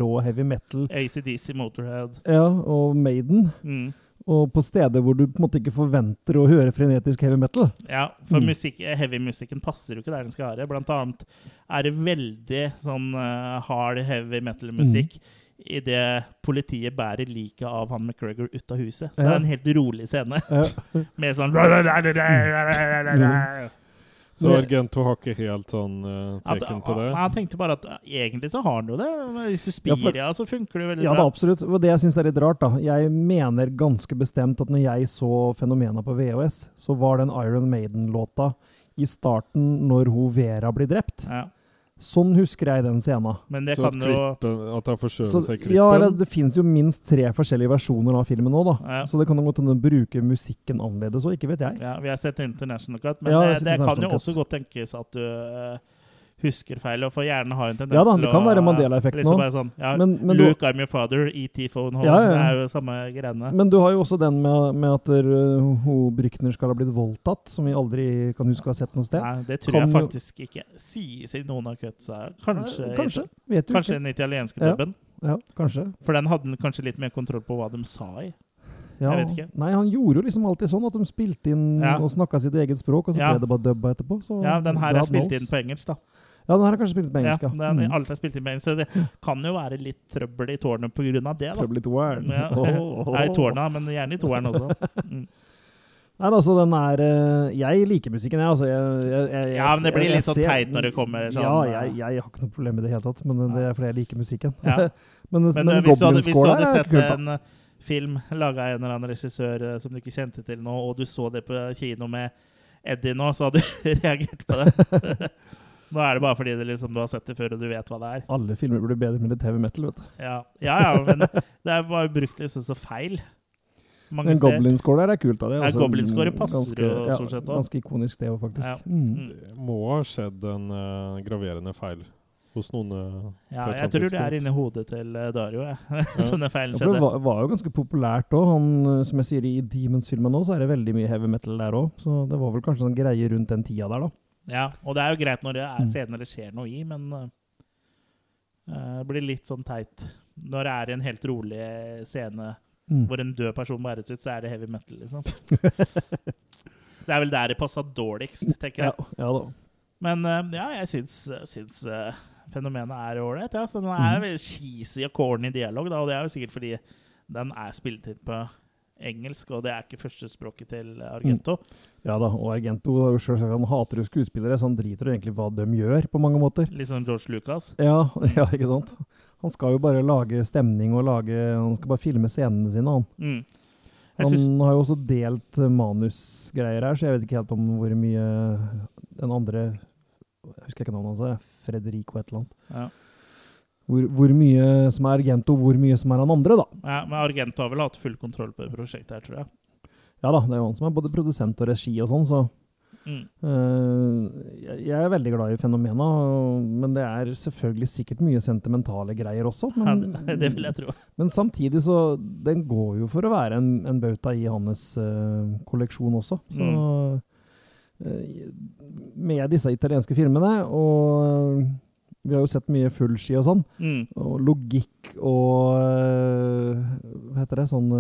rå heavy metal ACDC Motorhead. ja, og Maiden, Mm. og på steder hvor du på en måte ikke forventer å høre frenetisk heavy metal Ja, for Mm. musikk, heavy-musikken passer jo ikke der den skal være. Blant annet er det veldig sånn eh, hard heavy metal-musikk Mm. Idet politiet bærer liket av han McGregor ut av huset. Så det er en helt rolig scene med sånn Så Argento har ikke helt sånn uh, teken på det? Han tenkte bare at egentlig så har han jo det. Men I Ja, for- Suspiria så funker det veldig Ja, da, absolutt. Og det jeg syns er litt rart, da Jeg mener ganske bestemt at når jeg så Fenomena på VHS, så var den Iron Maiden-låta i starten når hun Vera blir drept. Ja. Sånn husker jeg den scenen. Men det Så kan jo at han forskjøver seg i klippen? ja, eller det fins jo minst tre forskjellige versjoner av filmen nå, da. Ja. Så det kan godt hende å bruke musikken annerledes òg, ikke vet jeg. Ja, vi har sett International Cut, men Ja, det, det kan jo også godt tenkes at du eh, husker feil, og for hjernen har en tendens Ja da, det kan å, være Mandela-effekten liksom bare Sånn, ja, Men- men du- Luke, I'm your father, ET phone home. Ja, ja. Det er jo samme greiene. Men du har jo også den med, med at uh, hun Brykner skal ha blitt voldtatt, som vi aldri kan huske å ha sett noe sted. Nei, det tror Kan jeg jo- faktisk ikke sies i noen av cutsa. Kanskje, Eh, Kanskje. Vet du kanskje ikke. den italienske dubben. Ja, kanskje. For den hadde kanskje litt mer kontroll på hva de sa i. Ja. Nei, han gjorde jo liksom alltid sånn at de spilte inn Ja. og snakka sitt eget språk, og så ble det bare dubba etterpå. Så Ja, den her er spilt inn på engelsk, da. Ja, den her er kanskje spilt på engelsk, ja, ja. den, Mm. Alt er spilt inn på engelsk, så det kan jo være litt trøbbel i tårnet av det, da. Trøbbel i toeren. Ja. Åh. Nei, i tårna, men gjerne i toeren også. Mm. Nei, altså, den er eh, Jeg liker musikken, jeg. Altså, jeg, jeg, jeg Ja, men det blir jeg- litt jeg sånn teit når det kommer sånn Ja, eh, jeg, jeg har ikke noe problem med det i det hele tatt, men det er fordi jeg liker musikken. Ja. men, Men, men, eh, hvis, du hadde, hvis du hadde sett kult, en film laga av en eller annen regissør som du ikke kjente til nå, og du så det på kino med Eddie nå, så hadde du reagert på det. Nå er det bare fordi det liksom, du har sett det før, og du vet hva det er. Alle filmer blir bedre med litt heavy metal, vet du. Ja, ja, ja men det var jo brukt liksom så feil. Mange Men. Goblin-score der er kult. av Det er Ja, altså, Goblin-score passer ganske, jo stort sett også. Ganske ikonisk det òg, faktisk. Ja. Mm. Det må ha skjedd en uh, graverende feil hos noen. uh, Ja, jeg tror det er inni hodet til uh, Dario, jeg. som den feilen Ja, det var, var jo ganske populært òg. Som jeg sier, i Demons-filmen nå, så er det veldig mye heavy metal der òg. Så det var vel kanskje en greie rundt den tida der, da. Ja, og det er jo greit når det er Mm. scener det skjer noe i, men eh, eh, det blir litt sånn teit når det er en helt rolig scene Mm. hvor en død person bæres ut, så er det heavy metal, liksom. det er vel der det passa dårligst, tenker jeg. ja da. Men eh, ja, jeg syns, syns eh, fenomenet er ålreit. Ja. Så den er mm. cheesy og corny dialog, da, og det er jo sikkert fordi den er spilt inn på engelsk, og det er ikke førstespråket til Argento. Ja da, og Argento har han hater jo skuespillere, så han driter jo egentlig hva de gjør, på mange måter. Litt sånn George Lucas. Ja, ja, ikke sant? Han skal jo bare lage stemning og lage Han skal bare filme scenene sine, han. Mm. Han har jo også delt eh, manusgreier her, så jeg vet ikke helt om hvor mye den andre Jeg husker ikke navnet hans. Fredrik og et eller annet. ja. Hvor, hvor mye som er Argento, hvor mye som er han andre, da. ja, Men Argento har vel hatt full kontroll på det prosjektet her, tror jeg. Ja da, det er jo han som er både produsent og regi og sånn, så Mm. uh, jeg, er veldig glad i fenomena, men det er selvfølgelig sikkert mye sentimentale greier også. Ja, det, det vil jeg tro. men samtidig så Den går jo for å være en, en bauta i hans uh, kolleksjon også. Så eh, Med disse italienske filmene, og vi har jo sett mye fullski og sånn, Mm. og logikk og eh, Hva heter det? Sånn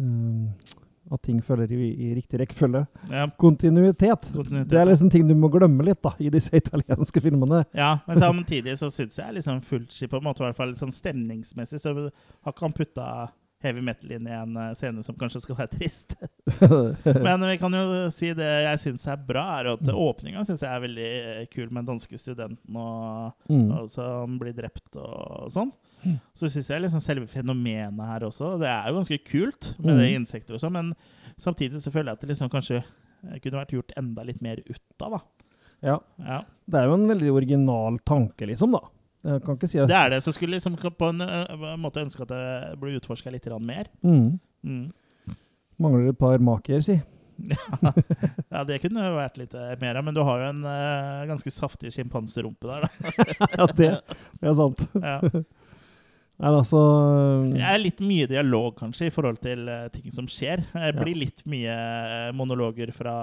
eh, At ting følger i, i riktig rekkefølge. Ja, Kontinuitet. kontinuitet, Det er liksom ting du må glemme litt da, i disse italienske filmene. Ja, men samtidig så syns jeg liksom fullski på en måte, i hvert fall sånn stemningsmessig, så har ikke han putta heavy metal inn i en eh, scene som kanskje skal være trist. Men vi kan jo si det jeg syns er bra, er at åpninga syns jeg er veldig eh, kul med den danske studenten og, Mm. og som blir drept og sånn. Så syns jeg liksom selve fenomenet her også Det er jo ganske kult med det Mm. insekter og sånn, men samtidig så føler jeg at det liksom kanskje eh, kunne vært gjort enda litt mer ut av, da. Ja. Ja. Det er jo en veldig original tanke, liksom, da. Jeg kan ikke si at Det er det. Så skulle liksom på en ø, måte ønske at det ble utforska litt mer. mm. Mm. Mangler et par makier, si. Ja, det kunne vært litt eh, mer av, men du har jo en uh, ganske saftig sjimpanserumpe der, da. ja, det, det er sant. Ja. Nei, altså Det er litt mye dialog, kanskje, i forhold til uh, ting som skjer. Det blir litt mye eh, monologer fra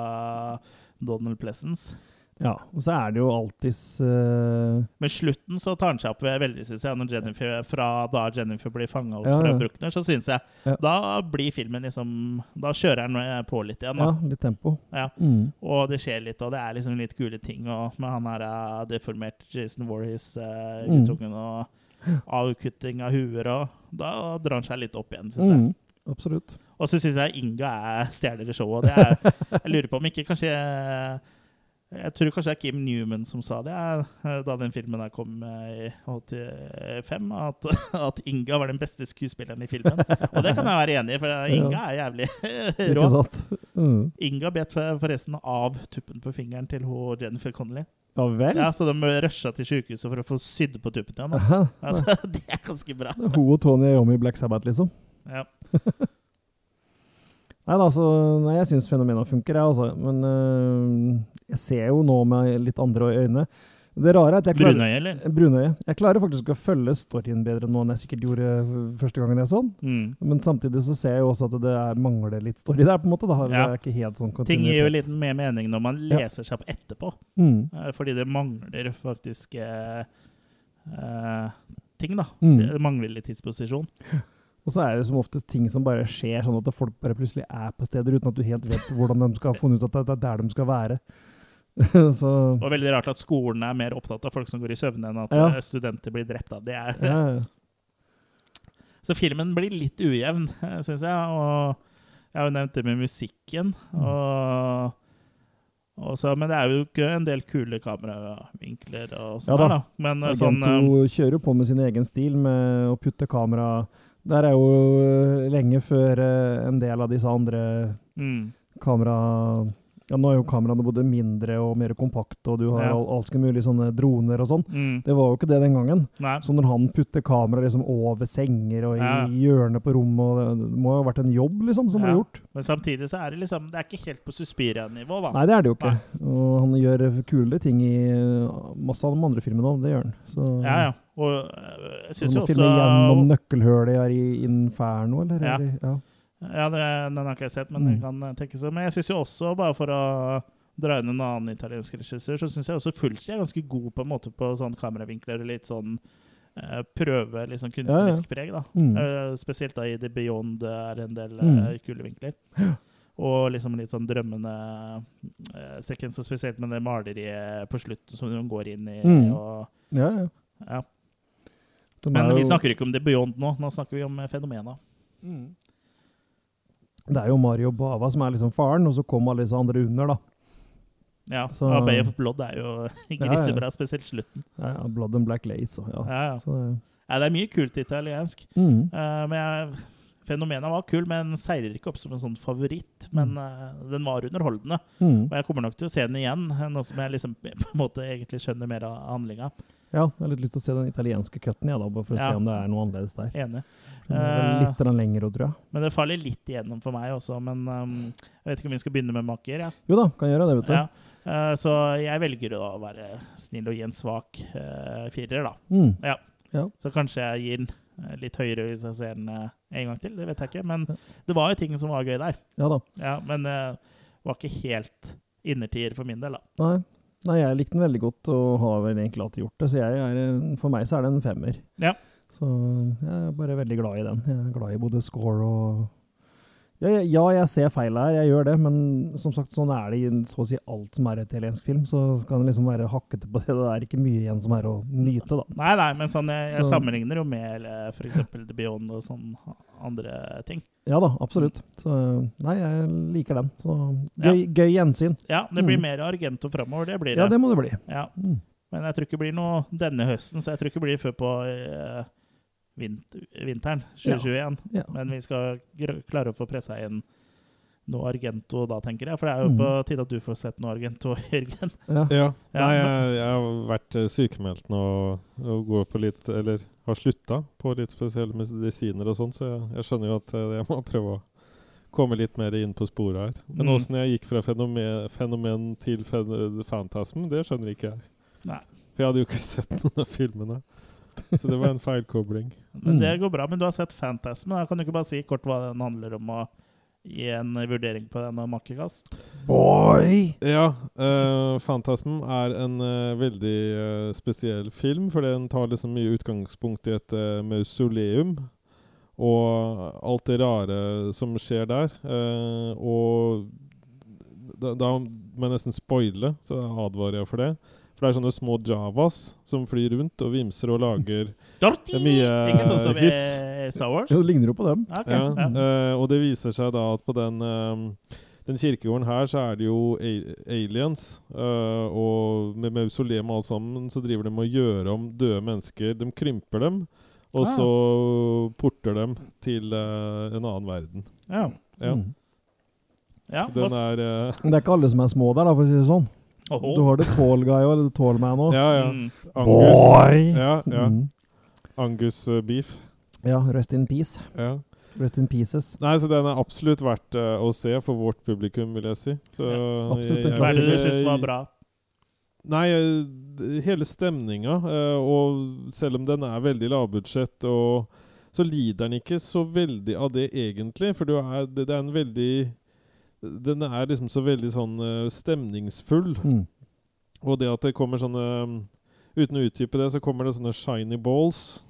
Donald Pleasence. Ja, og så er det jo alltids uh... Men slutten så tar han seg opp ved veldig, synes jeg, når Jennifer, fra da Jennifer blir fanga hos Ja, ja. Bruckner, så syns jeg Ja. Da blir filmen liksom Da kjører han eh, på litt igjen. Ja, litt tempo. Ja. Mm. Og det skjer litt, og det er liksom litt kule ting. Og med han her uh, deformert Jason Warhis, uh, Mm. og avkutting av huer, og da drar han seg litt opp igjen, syns jeg. Mm. Absolutt. Og så syns jeg Inga er stjeler i showet. jeg lurer på om ikke kanskje Jeg tror kanskje det er Kim Newman som sa det eh, da den filmen der kom eh, i 85, at, at Inga var den beste skuespilleren i filmen. Og det kan jeg være enig i, for Inga er jævlig rå. Mm. Inga bet forresten av tuppen på fingeren til hun Jennifer Connelly. Ja vel? Ja, Så de rusha til sykehuset for å få sydd på tuppen igjen. Altså, det er ganske bra. Hun og Tony Yomi Black Sabbath, liksom. Ja. Nei, da, altså, nei jeg syns fenomenet funker, jeg, altså. Men øh, jeg ser jo nå med litt andre øyne. Det rare er at jeg klarer Brunøye, eller? Brunøye. Jeg klarer faktisk å følge storyen bedre nå enn jeg sikkert gjorde første gangen jeg så den. Mm. Men samtidig så ser jeg jo også at det er, mangler litt story der, på en måte. Da. Det Ja. er ikke helt sånn Ting gir jo litt mer mening når man Ja. leser seg opp etterpå. Mm. Eh, Fordi det mangler faktisk eh, eh, ting, da. Mm. Det mangler litt disposisjon. Og så er det som oftest ting som bare skjer, sånn at folk bare plutselig er på steder uten at du helt vet hvordan de skal ha funnet ut at det er der de skal være. så Og veldig rart at skolen er mer opptatt av folk som går i søvne, enn at Ja. eh, studenter blir drept. Da. Det er, ja, ja. Så filmen blir litt ujevn, syns jeg. Og jeg har jo nevnt det med musikken. Mm. Og, og så, men det er jo ikke en del kule kameravinkler og sånn. Ja da. da. Men Argento sånn eh, kjører jo på med sin egen stil med å putte kamera Der er jo øh, lenge før øh, en del av disse andre mm, kamera... Ja, nå er jo kameraene både mindre og mer kompakte, og du har Ja. alske mulige sånne droner og sånn. mm, Det var jo ikke det den gangen. Nei. Så når han putter kamera liksom over senger og i Ja. hjørnet på rommet og det, må jo ha vært en jobb liksom som ble Ja. gjort. Men samtidig så er det liksom Det er ikke helt på Suspiria-nivå, da. Nei, det er det jo ikke. Og han gjør kule ting i øh, masse av de andre filmene òg, det gjør han. Så, Ja, ja. Og øh, jeg syns Han jo må filme også gjennom nøkkelhullet i Inferno, eller? Ja. eller? ja. Ja, det, den har ikke jeg sett, men Mm. det kan tenke tenkes. Men jeg syns jo også, bare for å dra inn en annen italiensk regissør, så syns jeg også Fulci er ganske god på en måte på sånn kameravinkler og litt sånn eh, prøve litt sånn kunstnerisk preg. da. Mm. Eh, spesielt da i The Beyond er en del Mm. eh, kule vinkler. Og liksom litt sånn drømmende uh, sekvenser, spesielt med det maleriet på slutten som hun går inn i. Mm. og Ja, ja. ja. Men vi snakker ikke om The Beyond nå, nå snakker vi om eh, fenomena. Mm. Det er jo Mario Bava som er liksom faren, og så kom alle disse andre under, da. Ja, Så- og Bay of Blood er jo grisebra, spesielt slutten. Ja, ja, Blood and Black Lace og ja. Ja, ja. Så, ja, det er mye kult italiensk. mm. Uh, men jeg, Fenomenet var kul, men seirer ikke opp som en sånn favoritt. Men uh, den var underholdende. Mm. Og jeg kommer nok til å se den igjen, nå som jeg liksom på en måte egentlig skjønner mer av handlinga. Ja, jeg har litt lyst til å se den italienske cutten, ja, da, bare for å Ja. se om det er noe annerledes der. Enig. Eh, litt uh, lengre, tror jeg. Men det faller litt igjennom for meg også. Men um, jeg vet ikke om vi skal begynne med makker. Ja. Jo da, kan gjøre det, vet du. Ja. Uh, så jeg velger å være snill og gi en svak uh, firer, da. Mm. Ja. Ja. Så kanskje jeg gir den litt høyere hvis jeg ser den en gang til. Det vet jeg ikke. Men det var jo ting som var gøy der. Ja da. Ja, men det var ikke helt innertier for min del, da. Nei. Nei, jeg likte den veldig godt, og har vel egentlig alltid gjort det. Så jeg er, for meg så er det en femmer. Ja. Så jeg er bare veldig glad i den. Jeg er glad i både score og ja, ja, jeg ser feil her, jeg gjør det, men som sagt, sånn er det i så å si alt som er italiensk film. Så kan det liksom være hakkete på det. Det er ikke mye igjen som er å nyte, da. Nei, nei, men sånn, jeg, jeg Så- sammenligner jo med eh, f.eks. The Beyond og sånn andre ting. Ja da, absolutt. Så nei, jeg liker den. Så gøy, gøy gjensyn. Ja, det blir Mm. mer Argento framover, det blir det. Ja, det må det bli. Ja. Mm. Men jeg tror ikke det blir noe denne høsten, så jeg tror ikke det blir før på vint vinteren 2021. Ja. Men vi skal klare å få pressa inn noe Argento da, tenker jeg. For det er jo mm. på tide at du får sett noe Argento, Jørgen. Ja. Ja. Ja, Nei, jeg, jeg har vært eh, sykemeldt nå og, går på litt Eller har slutta på litt spesielle medisiner og sånn, så jeg, jeg skjønner jo at eh, jeg må prøve å komme litt mer inn på sporet her. Men Mm. åssen jeg gikk fra fenomen, fenomen til fen fantasm, det skjønner ikke jeg. Nei. For jeg hadde jo ikke sett noen av filmene. Så det var en feilkobling. Men Mm. det går bra. Men du har sett Fantasm. Da kan du ikke bare si kort hva den handler om, og gi en vurdering på den og makkekast? Boy! Ja, uh, Fantasm er en uh, veldig uh, spesiell film, for den tar liksom mye utgangspunkt i et mausoleum. Og alt det rare som skjer der. eh, og da, da må jeg nesten spoile, så advarer jeg for det. For det er sånne små javas som flyr rundt og vimser og lager mye, Ikke sånn som i. Star Wars? Ja, det ligner jo på dem. Okay. Ja, Ja. Uh, og det viser seg da at på den, eh, den kirkegården her så er det jo aliens. Uh, og med mausoleum og alt sammen så driver de med å gjøre om døde mennesker. De krymper dem, og Ah. så porter dem til eh, en annen verden. Ja. Ja. Mm. ja. Den er Men det er ikke alle som er små der, da, for å si det sånn. Åhå. Du har det Tall Guy og eller Tall Man òg. Ja, ja. Mm. Angus. Ja, ja. Mm. Angus uh, beef. ja, Rest in peace. Ja. Rest in pieces. Nei, så den er absolutt verdt uh, å se for vårt publikum, vil jeg si. Så absolutt en Hva er det du jeg- syns var bra? Nei, eh, hele stemninga, uh, og selv om den er veldig lavbudsjett, så lider den ikke så veldig av det egentlig, for du er, det, det er en veldig Den er liksom så veldig sånn eh, stemningsfull, Mm. og det at det kommer sånne mm, Uten å utdype det, så kommer det sånne shiny balls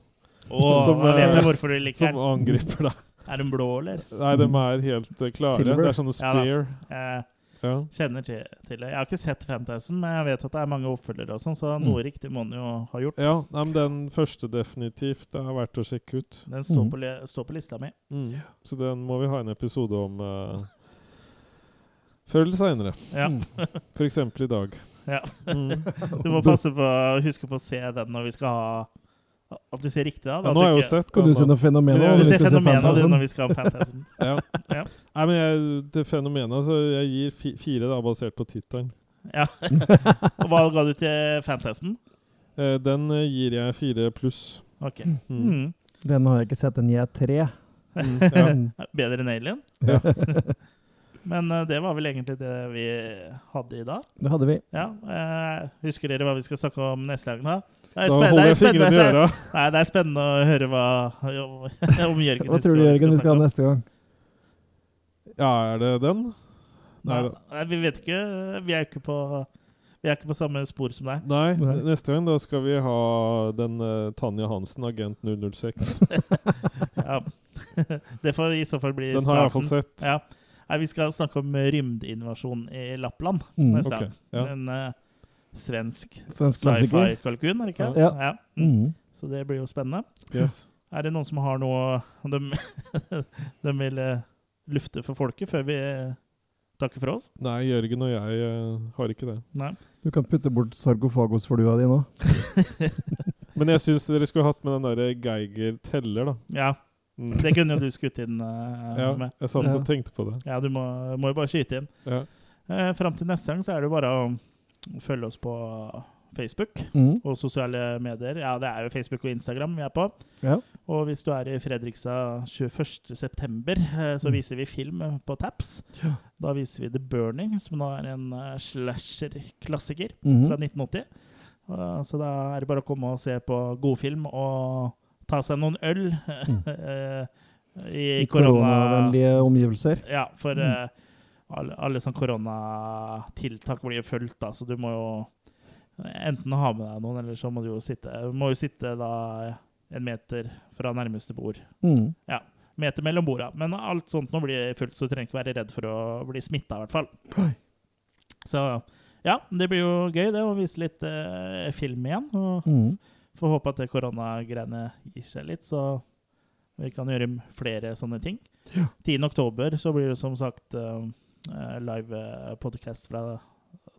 Oh, Som, eh, liker som angriper deg. Er de blå, eller? Nei, de er helt eh, klare. Silver. Det er sånne Ja spear. Jeg Ja. kjenner til, til det. Jeg har ikke sett Fantasm, men jeg vet at det er mange oppfølgere og sånn, så Mm. noe riktig må den jo ha gjort. ja, nei, men den første definitivt det er verdt å sjekke ut. Den står, Mm. på, li står på lista mi. Mm. Så den må vi ha en episode om eh, før eller seinere. Ja. Mm. F.eks. i dag. Ja. Mm. Du må passe på å huske på å se den når vi skal ha At vi ser riktig, da. Ja, nå har jeg jo sett Kan du se noen noe fenomen Men Du ser vi skal se Fantasm? når vi skal ha Fantasm. Ja. Ja. Nei, men jeg, til fenomenet så jeg gir fi, fire, da, basert på tittelen. Ja. Og hva ga du til Fantasm? Eh, den eh, gir jeg fire pluss. Ok. Mm. Mm. Den har jeg ikke sett, den gir jeg tre. Mm. Ja. Bedre enn Alien? Ja. Men eh, det var vel egentlig det vi hadde i dag. Det hadde vi. Ja. eh, husker dere hva vi skal snakke om neste gang, da? Det er Da holder er jeg fingrene i spennende- øra. Nei, det er spennende å høre hva om Jørgen Hva tror du, Jørgen, vi skal ha neste gang? Ja, er det den? Nei, Nei, vi vet ikke. Vi er ikke på Vi er ikke på samme spor som deg. Nei, neste gang da skal vi ha den uh, Tanja Hansen, agent 006. Ja. Det får i så fall bli Den har jeg iallfall starten. sett. Ja. Nei, vi skal snakke om rymdinvasjon i Lappland Mm. neste Ok, ja. En uh, svensk Svensk sci-fi-kalkun, er det ikke? Ja. Mm. Mm. Så det blir jo spennende. Yes. Er det noen som har noe de, de vil eh, lufte for folket før vi eh, takker for oss? Nei, Jørgen og jeg har ikke det. Nei. Du kan putte bort sargofagos-flua di nå. Men jeg syns dere skulle hatt med den derre Geiger teller, da. Ja. Det kunne jo du skutt inn uh, Ja, med. jeg satt og tenkte på det. Ja, du må, må jo bare skyte inn. Ja. Uh, Fram til neste gang så er det jo bare å følge oss på Facebook Mm. og sosiale medier. Ja, det er jo Facebook og Instagram vi er på. Ja. Og hvis du er i Fredrikstad 21.9., eh, så Mm. viser vi film på Taps. Ja. Da viser vi The Burning, som nå er en eh, slasher-klassiker mm. fra 1980. Uh, så da er det bare å komme og se på godfilm og ta seg noen øl mm. i, I korona... koronavennlige omgivelser. Ja, for Mm. eh, alle, alle sånne koronatiltak blir jo fulgt, da, så du må jo enten ha med deg noen, eller så må du jo sitte Du må jo sitte da en meter fra nærmeste bord. Mm. Meter mellom borda. Men alt sånt nå blir fullt, så du trenger ikke være redd for å bli smitta, i hvert fall. Oi. Så ja, det blir jo gøy det å vise litt eh, film igjen. Og Mm. Får håpe at det koronagreiene gir seg litt, så vi kan gjøre flere sånne ting. Ja. 10. oktober så blir det som sagt uh, live eh, podcast fra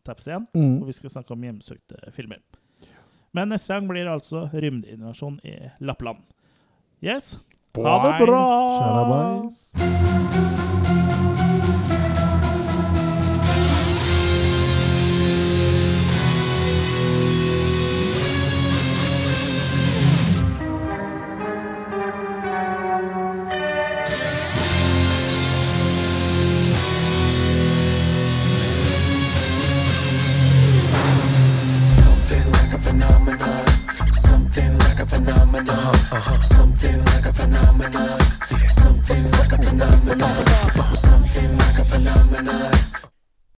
Taps igjen, Mm. og vi skal snakke om hjemsøkte filmer. Men neste gang blir det altså rymdeinvasjon i Lappland. Yes. Ha det bra! Shalabais.